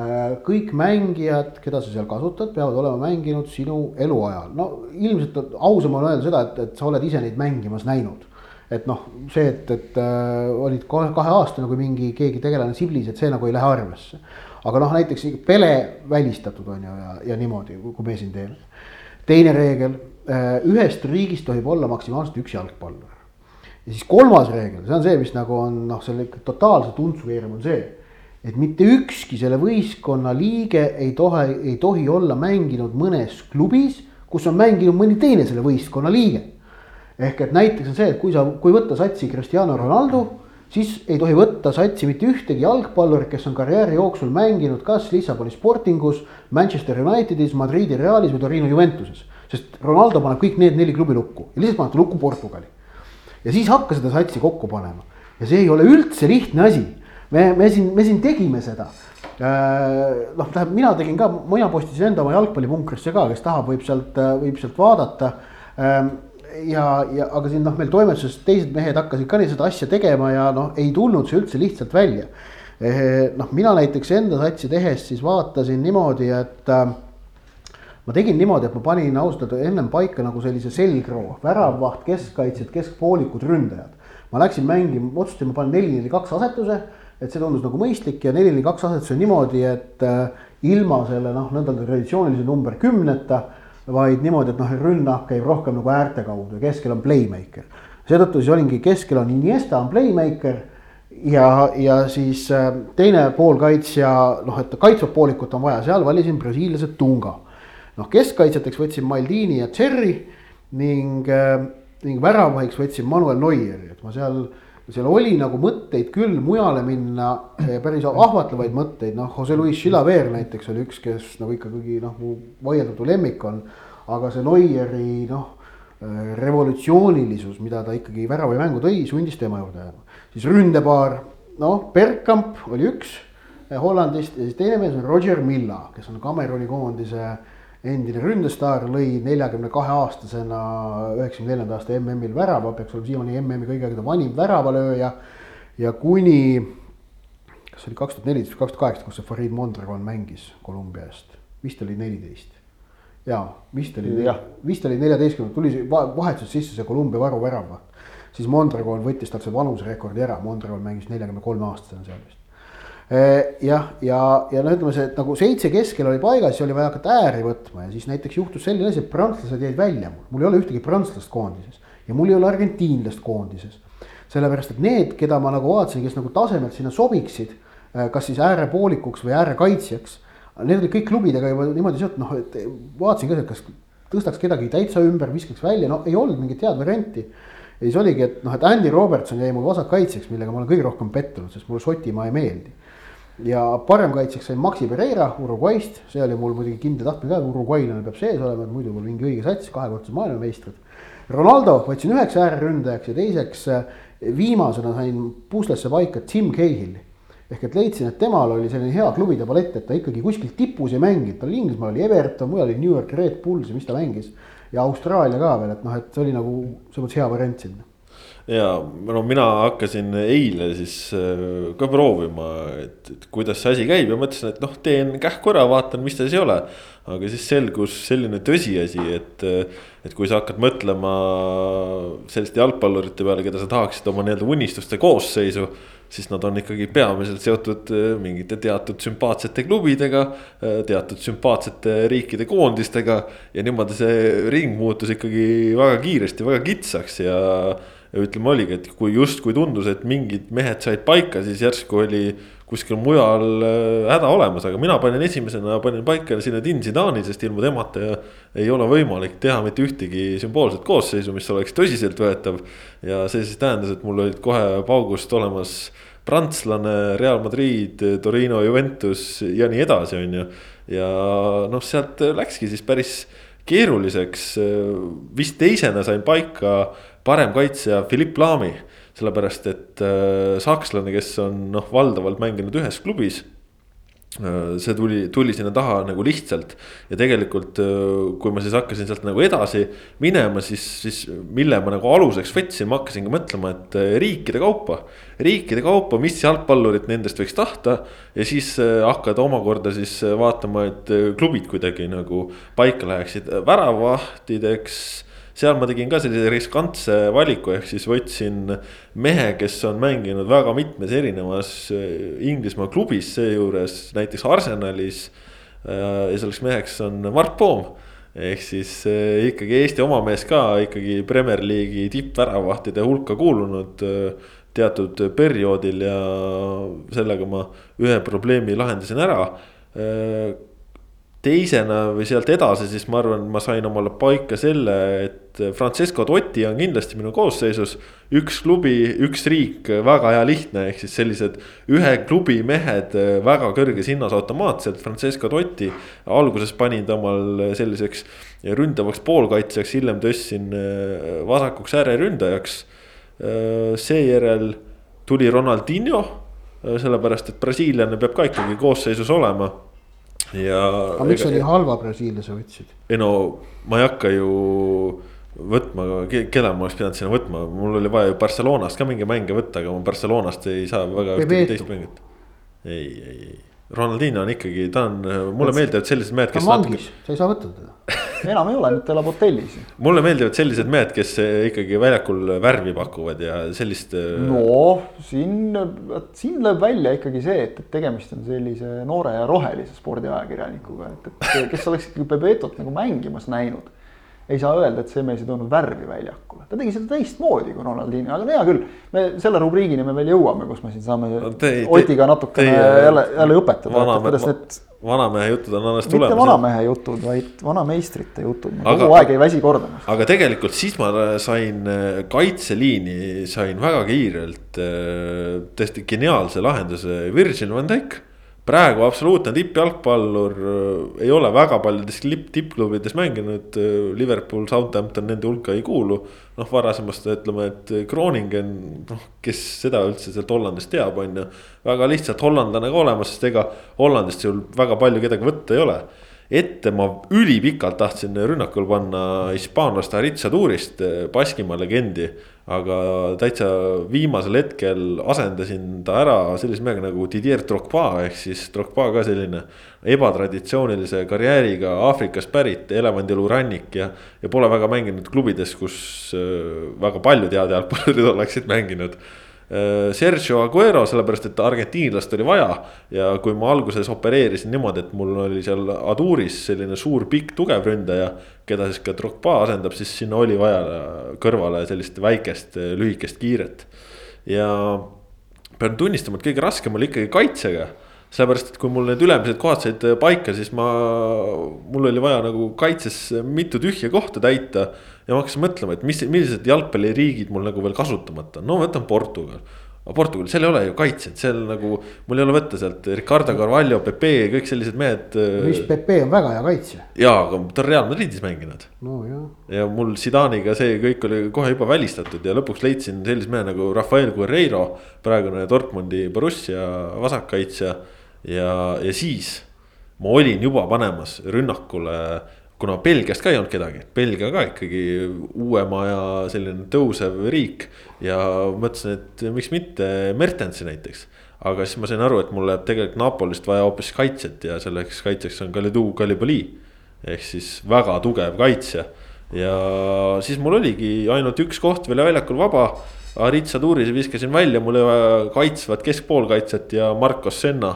äh, kõik mängijad, keda sa seal kasutad, peavad olema mänginud sinu eluajal, no ilmselt ausam on öelda seda, et, et sa oled ise neid mängimas näinud et noh, see, et, et äh, olid kahe, kaheaastane, kui mingi keegi tegelane siblis, et see nagu ei lähe arvesse. aga noh, näiteks pele välistatud on ju ja, ja niimoodi, kui me siin teeme. teine reegel äh,, ühest riigist tohib olla maksimaalselt üks jalgpallur. ja siis kolmas reegel, see on see, mis nagu on noh, selle totaalse tuntsu keeram on see et mitte ükski selle võistkonna liige ei tohi, ei tohi olla mänginud mõnes klubis, kus on mänginud mõni teine selle võistkonna liige ehk et näiteks on see, et kui sa, kui võtta satsi Cristiano Ronaldo, siis ei tohi võtta satsi mitte ühtegi jalgpallurit, kes on karjääri jooksul mänginud kas Lissaboni Sportingus, Manchester Unitedis, Madridi Realis või Torino Juventuses. sest Ronaldo paneb kõik need neli klubi lukku ja lihtsalt paneb ta lukku Portugali. ja siis hakka seda satsi kokku panema ja see ei ole üldse lihtne asi. me, me siin, me siin tegime seda äh, noh, tähendab, mina tegin ka, mina postisin enda oma jalgpallipunkrisse ka, kes tahab, võib sealt, võib sealt vaadata ähm, ja, ja aga siin noh, meil toimetuses teised mehed hakkasid ka seda asja tegema ja noh, ei tulnud see üldse lihtsalt välja. noh, mina näiteks enda satsi tehes siis vaatasin niimoodi, et äh, ma tegin niimoodi, et ma panin ausalt öelda ennem paika nagu sellise selgroo, väravvaht, keskkaitsjad, keskpoolikud, ründajad. ma läksin mängima, otsustasin, ma panen neli, neli, kaks asetuse, et see tundus nagu mõistlik ja neli, neli, kaks asetuse niimoodi, et äh, ilma selle noh, nõnda traditsioonilise number kümneta vaid niimoodi, et noh, rünnak käib rohkem nagu äärte kaudu ja keskel on playmaker. seetõttu siis olingi, keskel on Iniesta on playmaker ja, ja siis äh, teine poolkaitsja, noh, et kaitsvat poolikut on vaja, seal valisin brasiillase Tunga. noh, keskkaitsjateks võtsin Maldini ja Cherry ning, äh, ning väravahiks võtsin Manuel Neueri, et ma seal seal oli nagu mõtteid küll mujale minna, päris ahvatlevaid mõtteid, noh, Jose Luis Chilaver näiteks oli üks, kes nagu ikkagi noh, mu vaieldamatu lemmik on. aga see Neueri noh, revolutsioonilisus, mida ta ikkagi väravamängu tõi, sundis tema juurde jääma. siis ründepaar, noh, Bergkamp oli üks Hollandist ja siis teine mees on Roger Milla, kes on Cameroni koondise endine ründestaar, lõi neljakümne kahe aastasena üheksakümne neljanda aasta MM-il värava, peaks olema siiamaani MM-i kõige aegade vanim väravalööja. ja kuni, kas oli kaks tuhat neliteist või kaks tuhat kaheksateist, kus see Farid Mondragon mängis Kolumbia eest, vist oli neliteist. jaa, vist oli, vist oli neljateistkümnendat, tuli vahetus sisse see Kolumbia varuvärav. siis Mondragon võttis talt see vanuserekordi ära, Mondragon mängis neljakümne kolme aastasena seal vist jah, ja, ja no ütleme see, nagu seitse keskel oli paigas, siis oli vaja hakata ääri võtma ja siis näiteks juhtus selline asi, et prantslased jäid välja mul, mul ei ole ühtegi prantslast koondises ja mul ei ole argentiinlast koondises. sellepärast, et need, keda ma nagu vaatasin, kes nagu tasemelt sinna sobiksid, eh, kas siis äärepoolikuks või äärekaitsjaks. Need olid kõik klubidega juba niimoodi seotud, noh, et vaatasin ka, et kas tõstaks kedagi täitsa ümber, viskaks välja, no ei olnud mingit head varianti ja siis oligi, et noh, et Andy Robertson jäi mul vasakkaitseks, millega ma olen kõige rohkem pettunud, sest mulle Šotimaa ei meeldi ja paremkaitsjaks sain Maxi Pereira Uruguay'st, see oli mul muidugi kindel tahtmine ka, uruguaylane peab sees olema, et muidu mul mingi õige sats, kahekordsed maailmameistrid. Ronaldo võtsin üheks ääreründajaks ja teiseks eh, viimasena sain puslesse paika Tim Cahill'i. ehk et leidsin, et temal oli selline hea klubide palett, et ta ikkagi kuskil tipus ei mänginud, tal Inglismaal oli Everton, mujal oli New York Red Bulls ja mis ta mängis. ja Austraalia ka veel, et noh, et see oli nagu selles mõttes hea variant sinna ja no mina hakkasin eile siis äh, ka proovima, et, et kuidas see asi käib ja mõtlesin, et noh, teen kähku ära, vaatan, mis ta siis ei ole. aga siis selgus selline tõsiasi, et, et kui sa hakkad mõtlema selliste jalgpallurite peale, keda sa tahaksid oma nii-öelda unistuste koosseisu siis nad on ikkagi peamiselt seotud äh, mingite teatud sümpaatsete klubidega, äh, teatud sümpaatsete riikide koondistega. ja niimoodi see ring muutus ikkagi väga kiiresti väga kitsaks ja ütleme, oligi, et kui justkui tundus, et mingid mehed said paika, siis järsku oli kuskil mujal äh, häda olemas, aga mina panin esimesena, panin paika sinna Dinsidani, sest ilma temata ei ole võimalik teha mitte ühtegi sümboolset koosseisu, mis oleks tõsiseltvõetav. ja see siis tähendas, et mul olid kohe paugust olemas prantslane, Real Madrid, Torino, Juventus ja nii edasi, on ju. ja noh, sealt läkski siis päris keeruliseks, vist teisena sain paika parem kaitsja Philipp Laami. sellepärast, et äh, sakslane, kes on noh, valdavalt mänginud ühes klubis äh, see tuli, tuli sinna taha nagu lihtsalt ja tegelikult, äh, kui ma siis hakkasin sealt nagu edasi minema, siis, siis mille ma nagu aluseks võtsin, ma hakkasingi mõtlema, et riikide kaupa. riikide kaupa, mis jalgpallurit nendest võiks tahta ja siis hakkad omakorda siis vaatama, et klubid kuidagi nagu paika läheksid, väravahtideks seal ma tegin ka sellise riskantse valiku, ehk siis võtsin mehe, kes on mänginud väga mitmes erinevas äh, Inglismaa klubis, seejuures näiteks Arsenalis. Äh, ja selleks meheks on Mart Poom ehk siis äh, ikkagi Eesti oma mees ka ikkagi Premier League'i tippväravahtide hulka kuulunud teatud perioodil ja sellega ma ühe probleemi lahendasin ära teisena või sealt edasi, siis ma arvan, ma sain omale paika selle, et Francesco Totti on kindlasti minu koosseisus. üks klubi, üks riik, väga hea lihtne, ehk siis sellised ühe klubi mehed väga kõrges hinnas automaatselt. Francesco Totti alguses panin ta omal selliseks ründavaks poolkaitsjaks, hiljem tõstsin vasakuks ääreründajaks. seejärel tuli Ronaldinho, sellepärast et brasiillane peab ka ikkagi koosseisus olema ja. aga miks sa nii halva brasiillase võtsid? ei no ma ei hakka ju võtma, keda ma oleks pidanud sinna võtma, mul oli vaja ju Barcelonast ka mingi mänge võtta, aga ma Barcelonast ei saa väga ühtegi teist mängijat. ei, ei, ei, Ronaldinho on ikkagi, ta on, mulle meeldivad sellised mehed, kes. ta on vangis natuke..., sa ei saa võtta teda enam ei ole, nüüd ta elab hotellis. mulle meeldivad sellised mehed, kes ikkagi väljakul värvi pakuvad ja sellist. Äh, no siin, siin lööb välja ikkagi see, et, et tegemist on sellise noore ja rohelise spordiajakirjanikuga, et, et kes oleks ikkagi Bebetot nagu mängimas näinud. Ei saa öelda, et see mees ei toonud värvi väljakule, ta tegi seda teistmoodi kui Ronaldinho, aga hea küll. me selle rubriigini me veel jõuame, kus me siin saame no, te, Otiga natukene jälle, jälle õpetada, kuidas need. vanamehe jutud on alles tulemas. mitte vanamehe jutud, vaid vanameistrite jutud, ma kogu aeg ei väsi kordamast. aga tegelikult siis ma sain kaitseliini, sain väga kiirelt täiesti geniaalse lahenduse, Virgil van Dijk praegu absoluutne tippjalgpallur, äh, ei ole väga paljudes tippklubides mänginud, äh, Liverpool, Southampton nende hulka ei kuulu. noh, varasemast ütleme, et Groningen, noh, kes seda üldse sealt Hollandist teab, on ju. väga lihtsalt hollandlane ka olemas, sest ega Hollandist sul väga palju kedagi võtta ei ole ette ma ülipikalt tahtsin rünnakul panna hispaanlast Aritsa Tuurist, Baskimaa legendi. Aga täitsa viimasel hetkel asendasin ta ära sellise mehega nagu Didier Drogba ehk siis Drogba ka selline. ebatraditsioonilise karjääriga Aafrikast pärit elevandiluurannik ja, ja pole väga mänginud klubides, kus äh, väga paljud head jalgpallurid oleksid mänginud Äh, Sergio Aguero, sellepärast et argentiinlast oli vaja. ja kui ma alguses opereerisin niimoodi, et mul oli seal Aduris selline suur, pikk, tugev ründaja. Keda siis ka Drogba asendab, siis sinna oli vaja kõrvale sellist väikest, lühikest kiiret. ja pean tunnistama, et kõige raskem oli ikkagi kaitsega sellepärast, et kui mul need ülemised kohad said paika, siis ma, mul oli vaja nagu kaitses mitu tühja kohta täita. ja ma hakkasin mõtlema, et mis, millised jalgpalliriigid mul nagu veel kasutamata no võtan Portugal. Aga Portugal, seal ei ole ju kaitset, seal nagu, mul ei ole võtta sealt Ricardo Carvalho, Pepe, kõik sellised mehed. mis Pepe on väga hea kaitsja. jaa, aga ta on Real Madridis mänginud. no jah. ja mul Zidane'iga see kõik oli kohe juba välistatud ja lõpuks leidsin sellise mehe nagu Rafael Guerreiro. praegune Dortmundi Borussia vasakkaitsja ja, ja siis ma olin juba panemas rünnakule, kuna Belgiast ka ei olnud kedagi, Belgia ka ikkagi uuema ja selline tõusev riik. ja mõtlesin, et miks mitte Mertensi näiteks. aga siis ma sain aru, et mul läheb tegelikult Napolist vaja hoopis kaitset ja selleks kaitseks on Kalidou Kalibali. ehk siis väga tugev kaitsja ja siis mul oligi ainult üks koht veel väljakul vaba. Aritsa Tuuris viskasin välja, mul oli vaja kaitsvat keskpoolkaitset ja Marcos Senna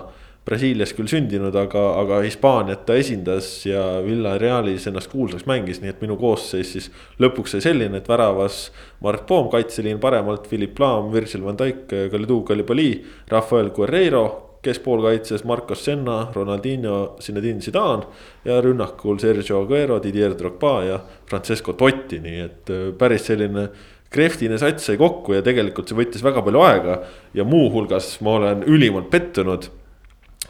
Brasiilias küll sündinud, aga, aga Hispaaniat ta esindas ja Villarealis ennast kuulsaks mängis, nii et minu koosseis siis lõpuks sai selline, et väravas. Mart Poom, kaitseliin paremalt, Philipp Laam, Virgil van Dijk, Kalidou Kalibali, Rafael Guerreiro keskpoolkaitses Marcos Senna, Ronaldinho, Zinedine Zidane ja rünnakul Sergio Aguero, Didier Drogba ja Francesco Totti, nii et äh, päris selline krehvtine sats sai kokku ja tegelikult see võttis väga palju aega. ja muuhulgas ma olen ülimalt pettunud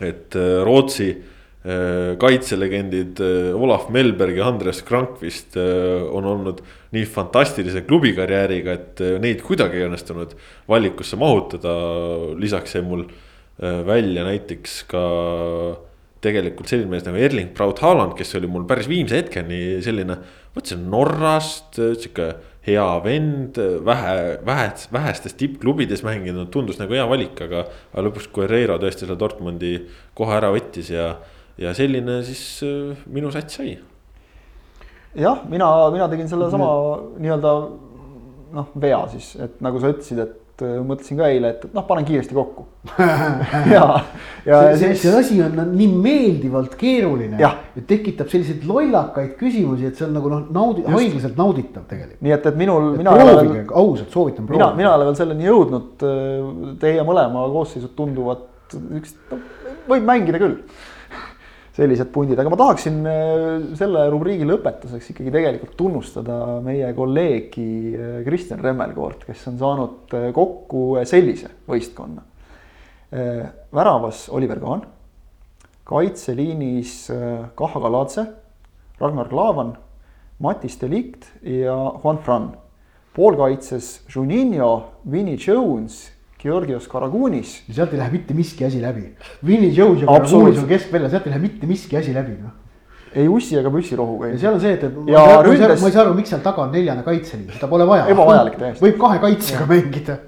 et äh, Rootsi äh, kaitselegendid äh, Olav Melberg ja Andres Krankvist on olnud nii fantastilise klubikarjääriga, et neid kuidagi ei õnnestunud valikusse mahutada. lisaks jäi mul välja näiteks ka tegelikult selline mees nagu Erling Braut Haaland, kes oli mul päris viimse hetkeni selline. on Norrast sihuke hea vend, vähe, vähe, vähestes tippklubides mänginud, tundus nagu hea valik, aga. aga lõpuks Guerreiro tõesti selle Dortmundi koha ära võttis ja, ja selline siis äh, minu sats sai. jah, mina, mina tegin sellesama nii-öelda noh, vea siis, et nagu sa ütlesid, et et äh, mõtlesin ka eile, et noh, panen kiiresti kokku ja, ja see, see, see asi on nii meeldivalt keeruline. ja tekitab selliseid lollakaid küsimusi, et see on nagu noh, naudi-, haiglaselt nauditav tegelikult. nii et, et minul, mina. proovige, ausalt soovitan proovida. mina, mina ei ole veel selleni jõudnud. Teie mõlema koosseisud tunduvad üks, no võib mängida küll sellised pundid, aga ma tahaksin äh, selle rubriigi lõpetuseks ikkagi tegelikult tunnustada meie kolleegi äh, Kristjan Remmelkoort, kes on saanud äh, kokku sellise võistkonna. väravas Oliver Kaan, kaitseliinis Kaha Galadze, Ragnar Klavan, Matis Delikt ja Juan Fran. poolkaitses Juninho, Vinnie Jones Georgios Karagunis. ja sealt ei lähe mitte miski asi läbi. Vinnie Jones ja Karagunis on keskvälja, sealt ei lähe mitte miski asi läbi, noh. ei ussi ega püssirohuga. ja seal on see, et, et ma, ma, ründes... ma ei saa aru, miks seal taga on neljane kaitseliin, seda pole vaja. ebavajalik täiesti. võib kahe kaitsega mängida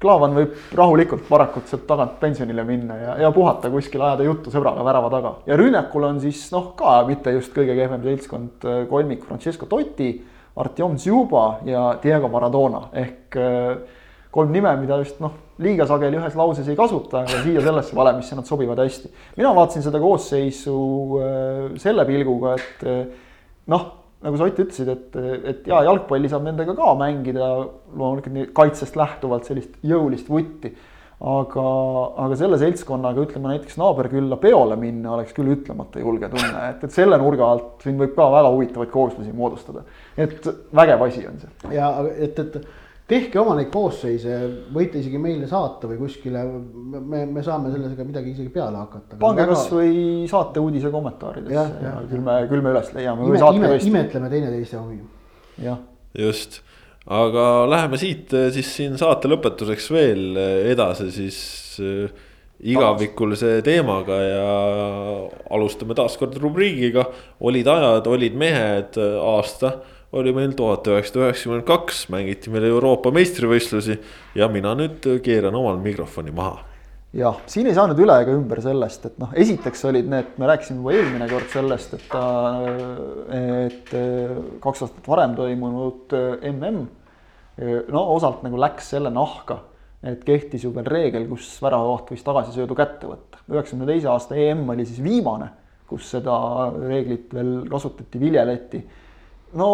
Klaavan võib rahulikult varakult sealt tagant pensionile minna ja, ja puhata kuskil, ajada juttu sõbraga värava taga. ja rünnakul on siis noh, ka mitte just kõige kehvem seltskond, äh, kolmik Francesco Totti, Artjom Zjuba ja Diego Maradona ehk äh, kolm nime, mida just noh, liiga sageli ühes lauses ei kasuta, aga siia sellesse valemisse nad sobivad hästi. mina vaatasin seda koosseisu äh, selle pilguga, et äh, noh, nagu sa Ott ütlesid, et, et jaa, jalgpalli saab nendega ka mängida, loomulikult kaitsest lähtuvalt sellist jõulist vutti. aga, aga selle seltskonnaga ütleme näiteks naaberkülla peole minna oleks küll ütlemata julge tunne, et, et selle nurga alt siin võib ka väga huvitavaid kooslusi moodustada. et vägev asi on see. ja et, et tehke oma neid koosseise, võite isegi meile saata või kuskile, me, me saame sellega midagi isegi peale hakata. pange väga... kasvõi saate uudise kommentaaridesse ja, ja, ja küll me, küll me üles leiame ime, või saate ime, imetleme teineteist ja omi. jah. just, aga läheme siit eh, siis siin saate lõpetuseks veel eh, edasi siis äh, igavikulise teemaga ja alustame taaskord rubriigiga. olid ajad, olid mehed aasta oli meil tuhat üheksasada üheksakümmend kaks, mängiti meil Euroopa meistrivõistlusi ja mina nüüd keeran omal mikrofoni maha. jah, siin ei saanud üle ega ümber sellest, et noh, esiteks olid need, me rääkisime juba eelmine kord sellest, et ta, et kaks aastat varem toimunud mm no osalt nagu läks selle nahka, et kehtis ju veel reegel, kus väravavaht võis tagasisöödu kätte võtta. üheksakümne teise aasta EM oli siis viimane, kus seda reeglit veel kasutati, viljeleti no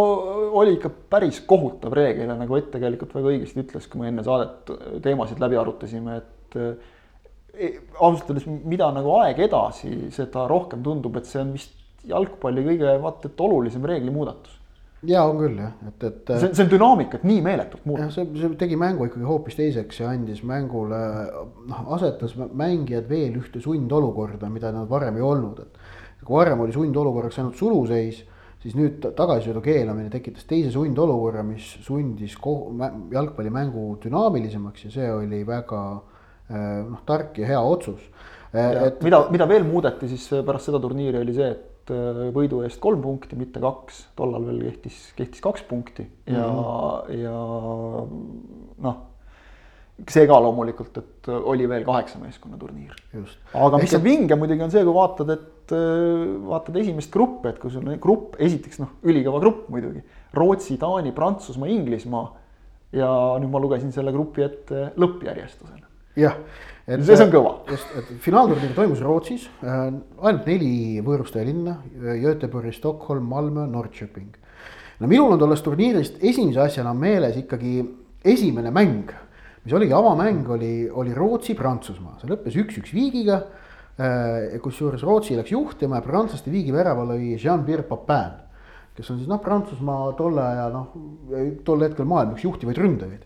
oli ikka päris kohutav reegel ja nagu Ott tegelikult väga õigesti ütles, kui me enne saadet teemasid läbi arutasime, et e, ausalt öeldes, mida nagu aeg edasi, seda rohkem tundub, et see on vist jalgpalli kõige vaata et olulisem reeglimuudatus. ja on küll jah, et, et. see, see on dünaamikat nii meeletult muutnud. see, see tegi mängu ikkagi hoopis teiseks ja andis mängule, noh asetas mängijad veel ühte sundolukorda, mida nad varem ei olnud, et kui varem oli sundolukorraks ainult suluseis siis nüüd tagasisöödu keelamine tekitas teise sundolukorra, mis sundis jalgpallimängu dünaamilisemaks ja see oli väga eh, noh, tark ja hea otsus. Eh, et mida, mida veel muudeti siis pärast seda turniiri oli see, et eh, võidu eest kolm punkti, mitte kaks, tollal veel kehtis, kehtis kaks punkti ja mm, -hmm. ja noh see ka loomulikult, et oli veel kaheksa meeskonna turniir. aga mis on vinge muidugi on see, kui vaatad, et äh, vaatad esimest gruppi, et kui sul on grupp, esiteks noh, ülikõva grupp muidugi. Rootsi, Taani, Prantsusmaa, Inglismaa. ja nüüd ma lugesin selle grupi ette lõppjärjestusena. jah. et see, on kõva. just, et finaalturniir toimus Rootsis äh,, ainult neli võõrustaja linna, Göteborg, Stockholm, Malmö, Norrköping. no minul on tollest turniirist esimese asjana meeles ikkagi esimene mäng, mis oligi avamäng, oli, oli Rootsi-Prantsusmaa, see lõppes üks-üks viigiga Äh, kusjuures Rootsi läks juhtima ja prantslaste viigivärava lõi Jean-Pierre Papin, kes on siis noh, Prantsusmaa tolle aja noh, tol hetkel maailma üks juhtivaid ründajaid.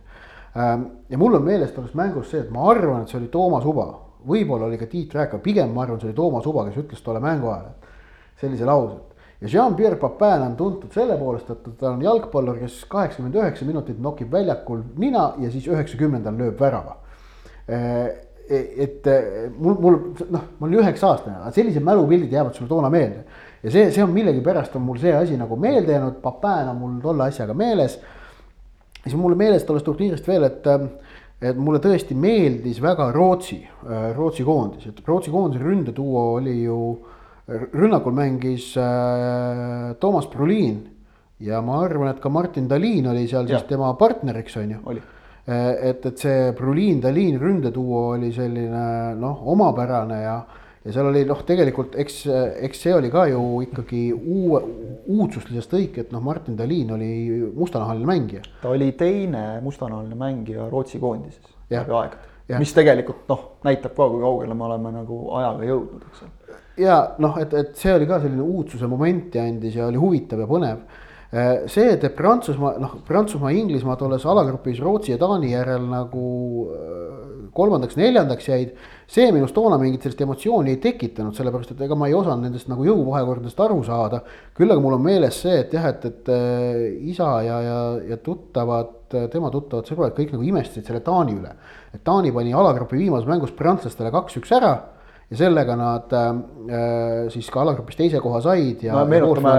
Ähm, ja mul on meeles sellest mängust see, et ma arvan, et see oli Toomas Uba, võib-olla oli ka Tiit Rääk, aga pigem ma arvan, see oli Toomas Uba, kes ütles tolle mängu ajal sellise lause. Ja Jean-Pierre Papin on tuntud selle poolest, et ta on jalgpallur, kes kaheksakümmend üheksa minutit nokib väljakul nina ja siis üheksakümnendal lööb värava äh, et mul, mul noh, ma olin üheksa aastane, aga sellised mälupildid jäävad sulle toona meelde. ja see, see on millegipärast on mul see asi nagu meelde jäänud, Papin on mul tolle asjaga meeles. siis mulle meeles tollest turniirist veel, et, et mulle tõesti meeldis väga Rootsi, Rootsi koondis, et Rootsi koondise ründeduo oli ju, rünnakul mängis äh, Toomas Brolin ja ma arvan, et ka Martin Dalin oli seal ja. siis tema partneriks on ju. Eh, et, et see Bruliin-Taliin ründeduo oli selline noh, omapärane ja, ja seal oli noh, tegelikult eks, eks see oli ka ju ikkagi uue, uudsuslisest lõik, et noh, Martin Taliin oli mustanahaline mängija. ta oli teine mustanahaline mängija Rootsi koondises läbi aegade, mis tegelikult noh, näitab ka, kui kaugele me oleme nagu ajaga jõudnud, eks ole. ja noh, et, et see oli ka selline uudsuse momenti andis ja oli huvitav ja põnev Äh, see, et Prantsusmaa, noh, Prantsusmaa, Inglismaa tolles alagrupis Rootsi ja Taani järel nagu äh, kolmandaks-neljandaks jäid. see minus toona mingit sellist emotsiooni ei tekitanud, sellepärast et ega ma ei osanud nendest nagu jõuvahekordadest aru saada. küll aga mul on meeles see, et jah, et, et äh, isa ja, ja, ja tuttavad, tema tuttavad sõbrad kõik nagu imestasid selle Taani üle. et Taani pani alagrupi viimases mängus prantslastele kaks-üks ära ja sellega nad äh, siis ka alagrupis teise koha said ja, no,. meenutame,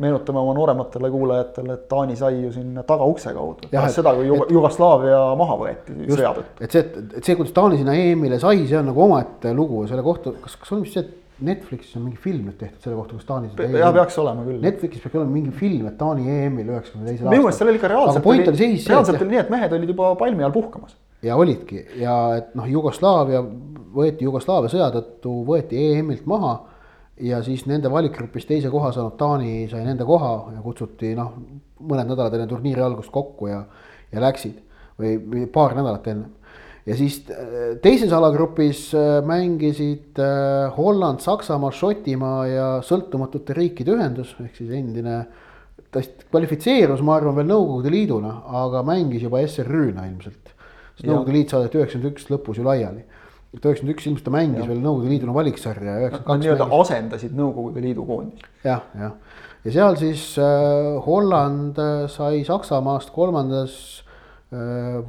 meenutame oma noorematele kuulajatele, et Taani sai ju sinna tagaukse kaudu. pärast seda, kui et, Jugoslaavia maha võeti sõja tõttu. et see, et see, kuidas Taani sinna EM-ile sai, see on nagu omaette lugu ja selle kohta, kas, kas on vist see, et Netflixis on mingi film nüüd tehtud selle kohta, kus Taani seda jah, peaks olema küll. Netflixis peaks olema mingi film, et Taani EM-il üheksakümne teisel aastal. minu meelest seal oli ikka reaalselt reaalselt oli nii, et mehed olid juba palmi all puhkamas ja olidki ja et noh, Jugoslaavia võeti Jugoslaavia sõja tõttu võeti EM-ilt maha. ja siis nende valikgrupis teise koha saanud Taani sai nende koha ja kutsuti noh, mõned nädalad enne turniiri algust kokku ja, ja läksid või paar nädalat enne. Ja siis äh, teises alagrupis äh, mängisid äh, Holland, Saksamaa, Šotimaa ja sõltumatute riikide ühendus ehk siis endine. ta vist kvalifitseerus, ma arvan, veel Nõukogude Liiduna, aga mängis juba SRÜ-na ilmselt. sest Nõukogude Liit saadeti üheksakümmend üks lõpus ju laiali et üheksakümmend üks ilmselt ta mängis ja. veel Nõukogude Liiduna valiksarja. Nad nii-öelda asendasid Nõukogude Liidu koondist. jah, jah, ja seal siis äh, Holland sai Saksamaast kolmandas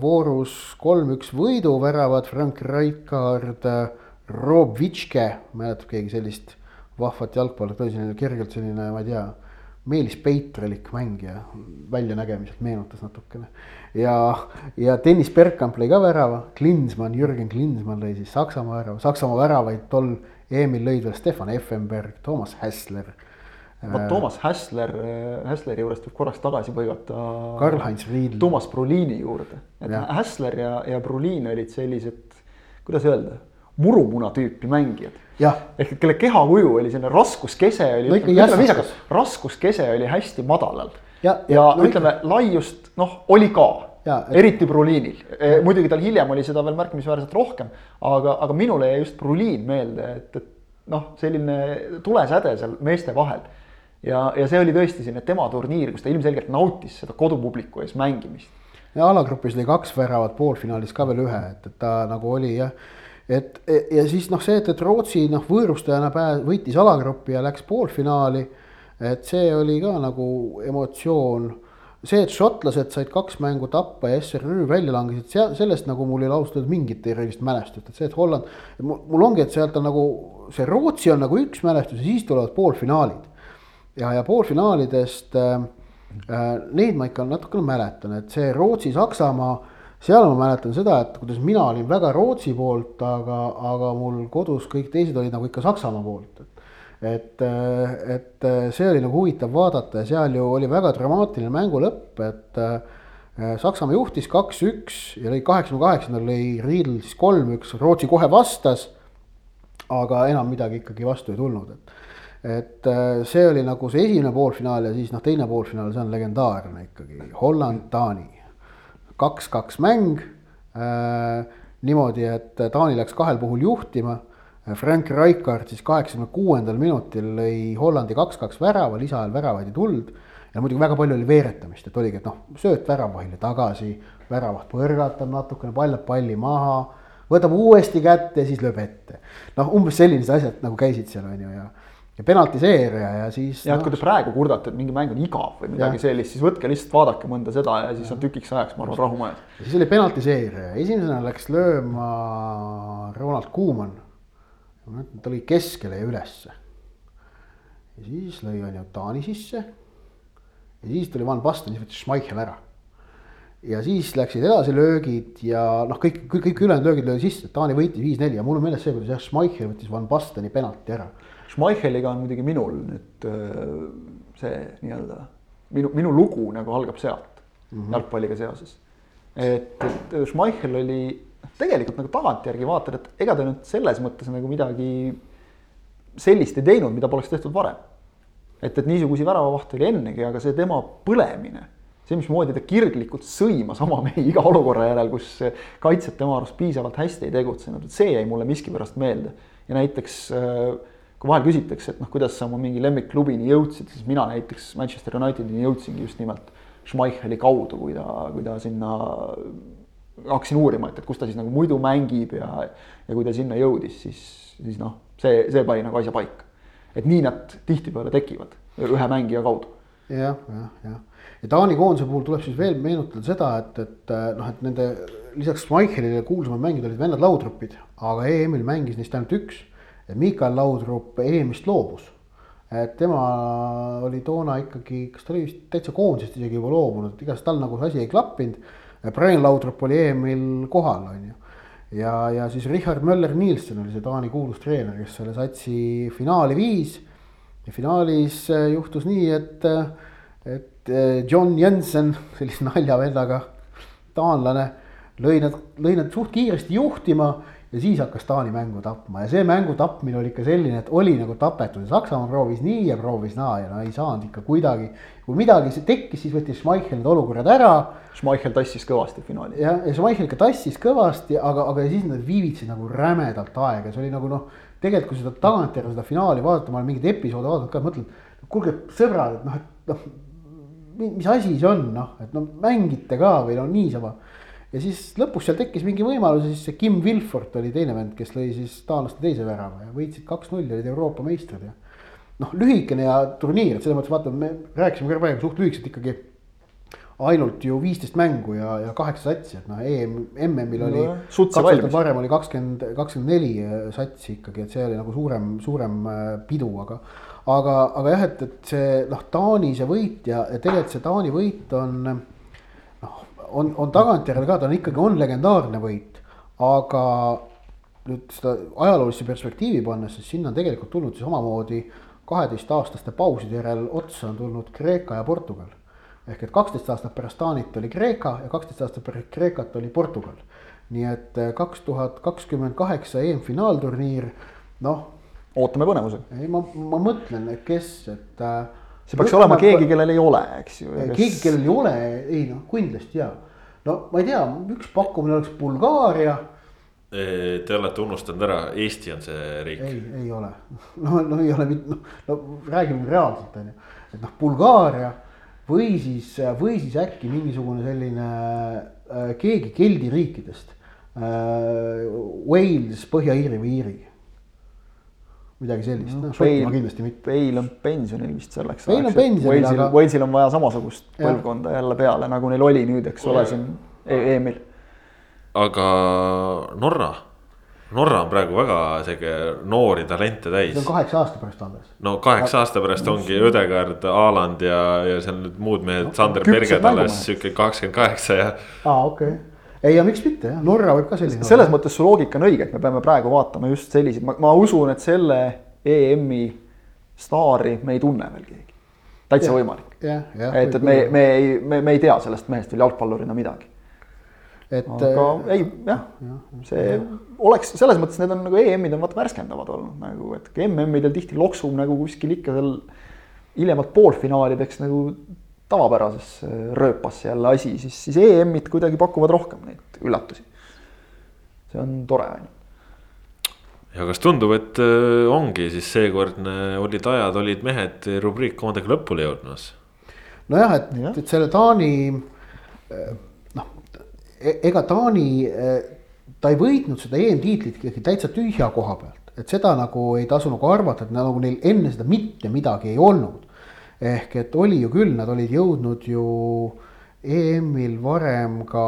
voorus kolm-üks võidu, väravad Frank Raikard äh,, Rob Vitške, mäletab keegi sellist vahvat jalgpalli, ta oli selline kergelt selline, ma ei tea Meelis Peitrelik mängija, väljanägemiselt meenutas natukene. ja, ja Tõnis Bergkamp lõi ka värava, Klinsmann, Jürgen Klinsmann lõi siis Saksamaa värava, Saksamaa väravaid tol EM-il lõid veel Stefan Effenberg, Toomas Hässler. Vot Toomas Hässler, Hässleri juurest võib korraks tagasi põigata. Karl-Heinz Riedl. Toomas Bruliini juurde, et ja. Hässler ja, ja Bruliin olid sellised, kuidas öelda, murumuna tüüpi mängijad ehk kelle kehakuju oli selline raskuskese oli no,, ütleme viisakas, raskuskese oli hästi madalal. ja, ja, ja no, ütleme laiust noh, oli ka, eriti Bruliinil e,. muidugi tal hiljem oli seda veel märkimisväärselt rohkem, aga, aga minule jäi just Bruliin meelde, et, et noh, selline tulesäde seal meeste vahel. Ja, ja see oli tõesti selline tema turniir, kus ta ilmselgelt nautis seda kodupubliku ees mängimist. ja alagrupis oli kaks väravat, poolfinaalis ka veel ühe, et, et ta nagu oli jah et ja siis noh, see, et, et Rootsi noh, võõrustajana pääs-, võitis alagruppi ja läks poolfinaali. et see oli ka nagu emotsioon. see, et šotlased said kaks mängu tappa ja SRÜ välja langesid, seal, sellest nagu mul ei ole ausalt öeldes mingit erilist mälestust, et see, et Holland. mul ongi, et sealt on nagu see Rootsi on nagu üks mälestus ja siis tulevad poolfinaalid. Ja, ja poolfinaalidest äh, äh, neid ma ikka natukene mäletan, et see Rootsi-Saksamaa seal ma mäletan seda, et kuidas mina olin väga Rootsi poolt, aga, aga mul kodus kõik teised olid nagu ikka Saksamaa poolt, et. et, et see oli nagu huvitav vaadata ja seal ju oli väga dramaatiline mängu lõpp, et. Saksamaa juhtis kaks-üks ja lõi kaheksakümne kaheksandal lõi Riedl siis kolm-üks, Rootsi kohe vastas. aga enam midagi ikkagi vastu ei tulnud, et et see oli nagu see esimene poolfinaal ja siis noh, teine poolfinaal, see on legendaarne ikkagi, Holland-Taani kaks-kaks mäng äh,. niimoodi, et Taani läks kahel puhul juhtima. Frank Raikard siis kaheksakümne kuuendal minutil lõi Hollandi kaks-kaks värava, lisaajal väravaid ei tulnud. ja muidugi väga palju oli veeretamist, et oligi, et noh, sööt väravahile tagasi, väravat põrgatab natukene, paljab palli maha võtab uuesti kätte ja siis lööb ette. noh, umbes sellised asjad nagu käisid seal on ju ja ja penaltiseeria ja siis. jah no,, kui te praegu kurdate, et mingi mäng on igav või midagi ja. sellist, siis võtke lihtsalt vaadake mõnda seda ja siis on tükiks ajaks, ma arvan, rahumajas. siis oli penaltiseeria, esimesena läks lööma Ronald Koeman. ta lõi keskele ja ülesse. ja siis lõi on ju Taani sisse. ja siis tuli Van Basten, siis võttis Schmeichel ära ja siis läksid edasi löögid ja noh, kõik, kõik, kõik ülejäänud löögid löödi sisse, Taani võitis viis-neli ja mul on meeles see, kuidas jah, Schmeichel võttis Van Basteni penalti ära Schmeicheliga on muidugi minul nüüd äh, see nii-öelda minu, minu lugu nagu algab sealt mm -hmm. jalgpalliga seoses. et, et Schmeichel oli tegelikult nagu tagantjärgi vaatad, et ega ta nüüd selles mõttes nagu midagi sellist ei teinud, mida poleks tehtud varem. et, et niisuguseid väravavahte oli ennegi, aga see tema põlemine, see, mismoodi ta kirglikult sõimas oma mehi iga olukorra järel, kus kaitsjad tema arust piisavalt hästi ei tegutsenud, et see jäi mulle miskipärast meelde. ja näiteks äh, kui vahel küsitakse, et noh, kuidas sa oma mingi lemmikklubini jõudsid, siis mina näiteks Manchester Unitedini jõudsingi just nimelt Schmeicheli kaudu, kui ta, kui ta sinna, hakkasin uurima, et, et kus ta siis nagu muidu mängib ja, ja kui ta sinna jõudis, siis, siis noh, see, see pani nagu asja paika. et nii nad tihtipeale tekivad ühe mängija kaudu ja,. jah, jah, jah. ja Taani koondise puhul tuleb siis veel meenutada seda, et, et noh, et nende lisaks Schmeichelile kuulsamad mängijad olid vennad Laudrupid, aga EM-il mängis neist ainult üks Mikael Laudrup EM-ist loobus. et tema oli toona ikkagi, kas ta oli vist täitsa koondisest isegi juba loobunud, et igatahes tal nagu see asi ei klappinud. Brian Laudrup oli EM-il kohal, on ju. ja, ja siis Richard Möller-Nielsen oli see Taani kuulus treener, kes selle satsi finaali viis. ja finaalis äh, juhtus nii, et, et äh, John Jensen, sellise naljavennaga taanlane, lõi nad, lõi nad suht kiiresti juhtima ja siis hakkas Taani mängu tapma ja see mängu tapmine oli ikka selline, et oli nagu tapetud ja Saksamaa proovis nii ja proovis naa ja no ei saanud ikka kuidagi. kui midagi tekkis, siis võttis Schmeichel need olukorrad ära. Schmeichel tassis kõvasti finaali. jah, ja Schmeichel ikka tassis kõvasti, aga, aga siis nad viivitasid nagu rämedalt aega, see oli nagu noh, tegelikult kui seda tagantjärele seda finaali vaadata, ma olen mingeid episoode vaadanud ka, mõtlen, kuulge sõbrad, et noh, et noh mis asi see on, noh, et no mängite ka või no niisama ja siis lõpuks seal tekkis mingi võimalus ja siis see Kim Wilford oli teine vend, kes lõi siis taanlaste teise värava ja võitsid kaks-null, olid Euroopa meistrid ja. noh, lühikene ja turniir, et selles mõttes vaata, me rääkisime ka praegu suht lühikeselt ikkagi ainult ju viisteist mängu ja, ja kaheksa satsi, et noh, EM, MM-il oli no,. varem oli kakskümmend, kakskümmend neli äh, satsi ikkagi, et see oli nagu suurem, suurem äh, pidu, aga. aga, aga jah, et, et see noh, Taani see võit ja, ja tegelikult see Taani võit on on, on tagantjärele ka, ta on ikkagi, on legendaarne võit, aga nüüd seda ajaloolisse perspektiivi pannes, siis sinna on tegelikult tulnud siis omamoodi kaheteistaastaste pauside järel otsa on tulnud Kreeka ja Portugal. ehk et kaksteist aastat pärast Taanit oli Kreeka ja kaksteist aastat pärast Kreekat oli Portugal. nii et eh, kaks tuhat kakskümmend kaheksa EM-finaalturniir, noh. ootame põnevusega. ei, ma, ma mõtlen, kes, et äh, see peaks olema keegi, kellel ei ole, eks ju. keegi, kellel ei ole, ei noh, kindlasti ja. no ma ei tea, üks pakkumine oleks Bulgaaria. Te olete unustanud ära, Eesti on see riik. ei, ei ole, no, no ei ole, noh, no räägime reaalselt on ju, et noh, Bulgaaria või siis, või siis äkki mingisugune selline äh, keegi Geldi riikidest äh,. Wales, Põhja-Iiri või Iiri midagi sellist no,, noh Šotimaa kindlasti mitte. Bale on pensionil vist selleks Bale on pensionil, Walesil, aga. Walesil on vaja samasugust põlvkonda jälle peale, nagu neil oli nüüd, eks ole, siin EM-il. aga Norra, Norra on praegu väga sihuke noori talente täis. see on kaheksa aasta pärast alles. no kaheksa aasta pärast ongi Ödegard, Haaland ja, ja seal need muud mehed no,, Sander Berged alles sihuke kakskümmend kaheksa ja. aa, okei okay ei, ja miks mitte jah, Norra võib ka selline selles olla. mõttes su loogika on õige, et me peame praegu vaatama just selliseid, ma usun, et selle EM-i staari me ei tunne veel keegi. täitsa ja, võimalik. et, et me, me ei, me, me ei tea sellest mehest veel jalgpallurina midagi. et. aga äh, ei, jah ja,, see ja. oleks selles mõttes, need on nagu EM-id on vaata värskendavad olnud nagu, et MM-idel tihti loksub nagu kuskil ikka seal hiljemalt poolfinaalideks nagu tavapärasesse rööpasse jälle asi, siis, siis EM-id kuidagi pakuvad rohkem neid üllatusi. see on tore, on ju. ja kas tundub, et äh, ongi siis seekordne olid ajad, olid mehed rubriik omadega lõpule jõudmas? nojah, et ja., et selle Taani äh, noh, e-, ega Taani, äh, ta ei võitnud seda EM-tiitlit ikkagi täitsa tühja koha pealt, et seda nagu ei tasu nagu arvata, et nagu neil enne seda mitte midagi ei olnud ehk et oli ju küll, nad olid jõudnud ju EM-il varem ka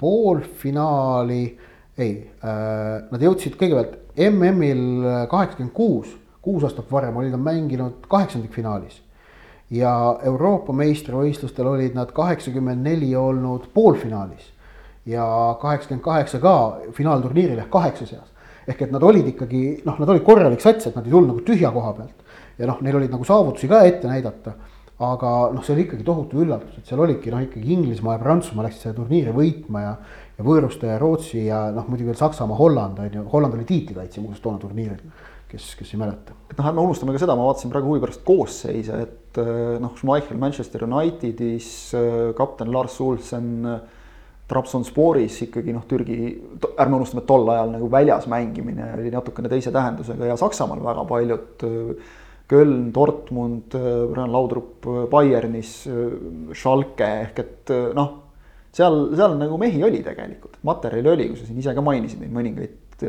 poolfinaali, ei äh,, nad jõudsid kõigepealt MM-il kaheksakümmend kuus, kuus aastat varem olid nad mänginud kaheksandikfinaalis. ja Euroopa meistrivõistlustel olid nad kaheksakümmend neli olnud poolfinaalis ja kaheksakümmend kaheksa ka finaalturniiril ehk kaheksa seas. ehk et nad olid ikkagi noh, nad olid korralik sats, et nad ei tulnud nagu tühja koha pealt ja noh, neil olid nagu saavutusi ka ette näidata. aga noh, see oli ikkagi tohutu üllatus, et seal olidki noh, ikkagi Inglismaa ja Prantsusmaa läksid seda turniiri võitma ja. ja võõrustaja Rootsi ja noh, muidugi veel Saksamaa, Holland on ju, Holland oli tiitlikaitsja muuseas toona turniiril. kes, kes ei mäleta. et noh, ärme unustame ka seda, ma vaatasin praegu huvi pärast koosseise, et eh, noh, Schmeichel Manchester Unitedis, eh, kapten Lars Ulsen Trabzonsporis ikkagi noh, Türgi, ärme unustame, et tol ajal nagu väljas mängimine oli natukene teise tähendusega ja Saksamaal väga paljud Köln, Dortmund, Brian Laudrup Bayernis, Schalke ehk et noh, seal, seal nagu mehi oli tegelikult, materjali oli, kui sa siin ise ka mainisid neid mõningaid,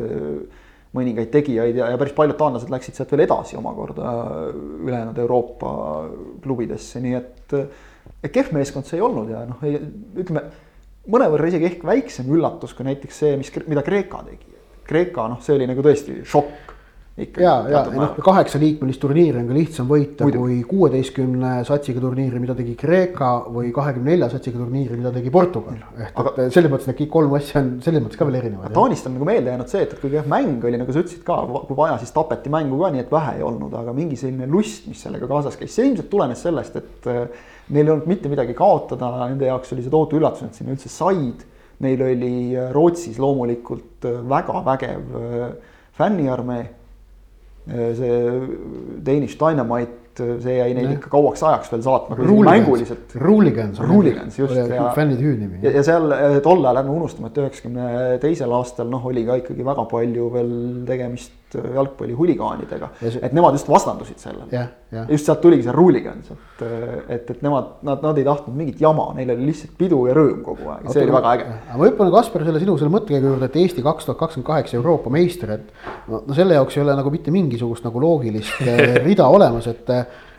mõningaid tegijaid ja, ja päris paljud taanlased läksid sealt veel edasi omakorda ülejäänud Euroopa klubidesse, nii et kehv meeskond see ei olnud ja noh, ütleme mõnevõrra isegi ehk väiksem üllatus kui näiteks see, mis, mida Kreeka tegi. Kreeka noh, see oli nagu tõesti šokk ja, ja noh, kaheksaliikmelist turniiri on ka lihtsam võita Muidu. kui kuueteistkümne satsiga turniiri, mida tegi Kreeka või kahekümne nelja satsiga turniiri, mida tegi Portugal. ehk Aga... et selles mõttes need kõik kolm asja on selles mõttes ka veel erinevad. Taanist on nagu meelde jäänud see, et, et kuigi jah, mäng oli nagu sa ütlesid ka, kui vaja, siis tapeti mängu ka nii, et vähe ei olnud, aga mingi selline lust, mis sellega kaasas käis, see ilmselt tulenes sellest, et äh, neil ei olnud mitte midagi kaotada, nende jaoks oli see tohutu üllatus, et sinna üldse said Neil oli Rootsis loomulikult väga vägev fänniarmee. See Danish Dynamite et see jäi neid ikka kauaks ajaks veel saatma, mänguliselt. Ruuligans. Ruuligans just. fännide hüüdnimi. ja, seal eh, tol ajal ärme unustame, et üheksakümne teisel aastal noh, oli ka ikkagi väga palju veel tegemist jalgpallihuligaanidega. et nemad just vastandusid sellele. just sealt tuligi see Ruuligans, et, et, et nemad, nad, nad ei tahtnud mingit jama, neil oli lihtsalt pidu ja rõõm kogu aeg, see oli väga äge. ma hüppan Kaspar selle sinu selle mõttekäigu juurde, et Eesti kaks tuhat kakskümmend kaheksa Euroopa meister, et no, no selle jaoks ei ole nagu mitte mingisugust nagu loogilist rida olemas, et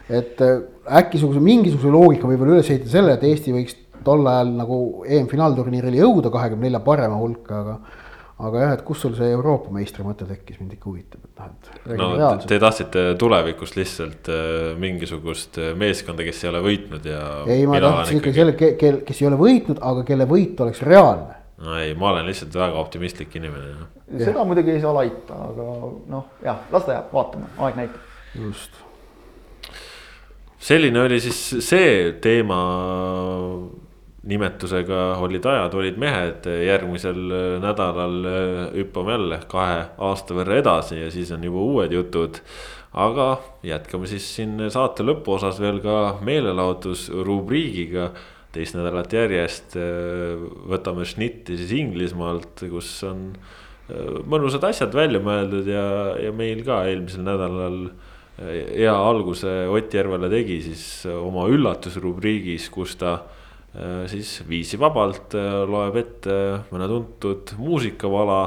et äh, äkkisuguse, mingisuguse loogika võib veel üles ehitada selle, et Eesti võiks tol ajal nagu EM-finaalturniiril jõuda kahekümne nelja parema hulka, aga aga jah, et kus sul see Euroopa meistri mõte tekkis, mind ikka huvitab, et noh, et. no te tahtsite tulevikust lihtsalt äh, mingisugust äh, meeskonda, kes ei ole võitnud ja. ei, ma tahtsin ikkagi selle, kel, kes ei ole võitnud, aga kelle võit oleks reaalne. no ei, ma olen lihtsalt väga optimistlik inimene. seda muidugi ei saa laita, aga noh, jah, las ta jääb, vaatame, aeg näitab. just selline oli siis see teema nimetusega olid ajad, olid mehed, järgmisel nädalal hüppame jälle kahe aasta võrra edasi ja siis on juba uued jutud. aga jätkame siis siin saate lõpuosas veel ka meelelahutusrubriigiga. teist nädalat järjest võtame šnitti siis Inglismaalt, kus on mõnusad asjad välja mõeldud ja, ja meil ka eelmisel nädalal hea alguse Ott Järvele tegi siis oma üllatusrubriigis, kus ta äh, siis viisi vabalt äh, loeb ette mõne tuntud muusikavala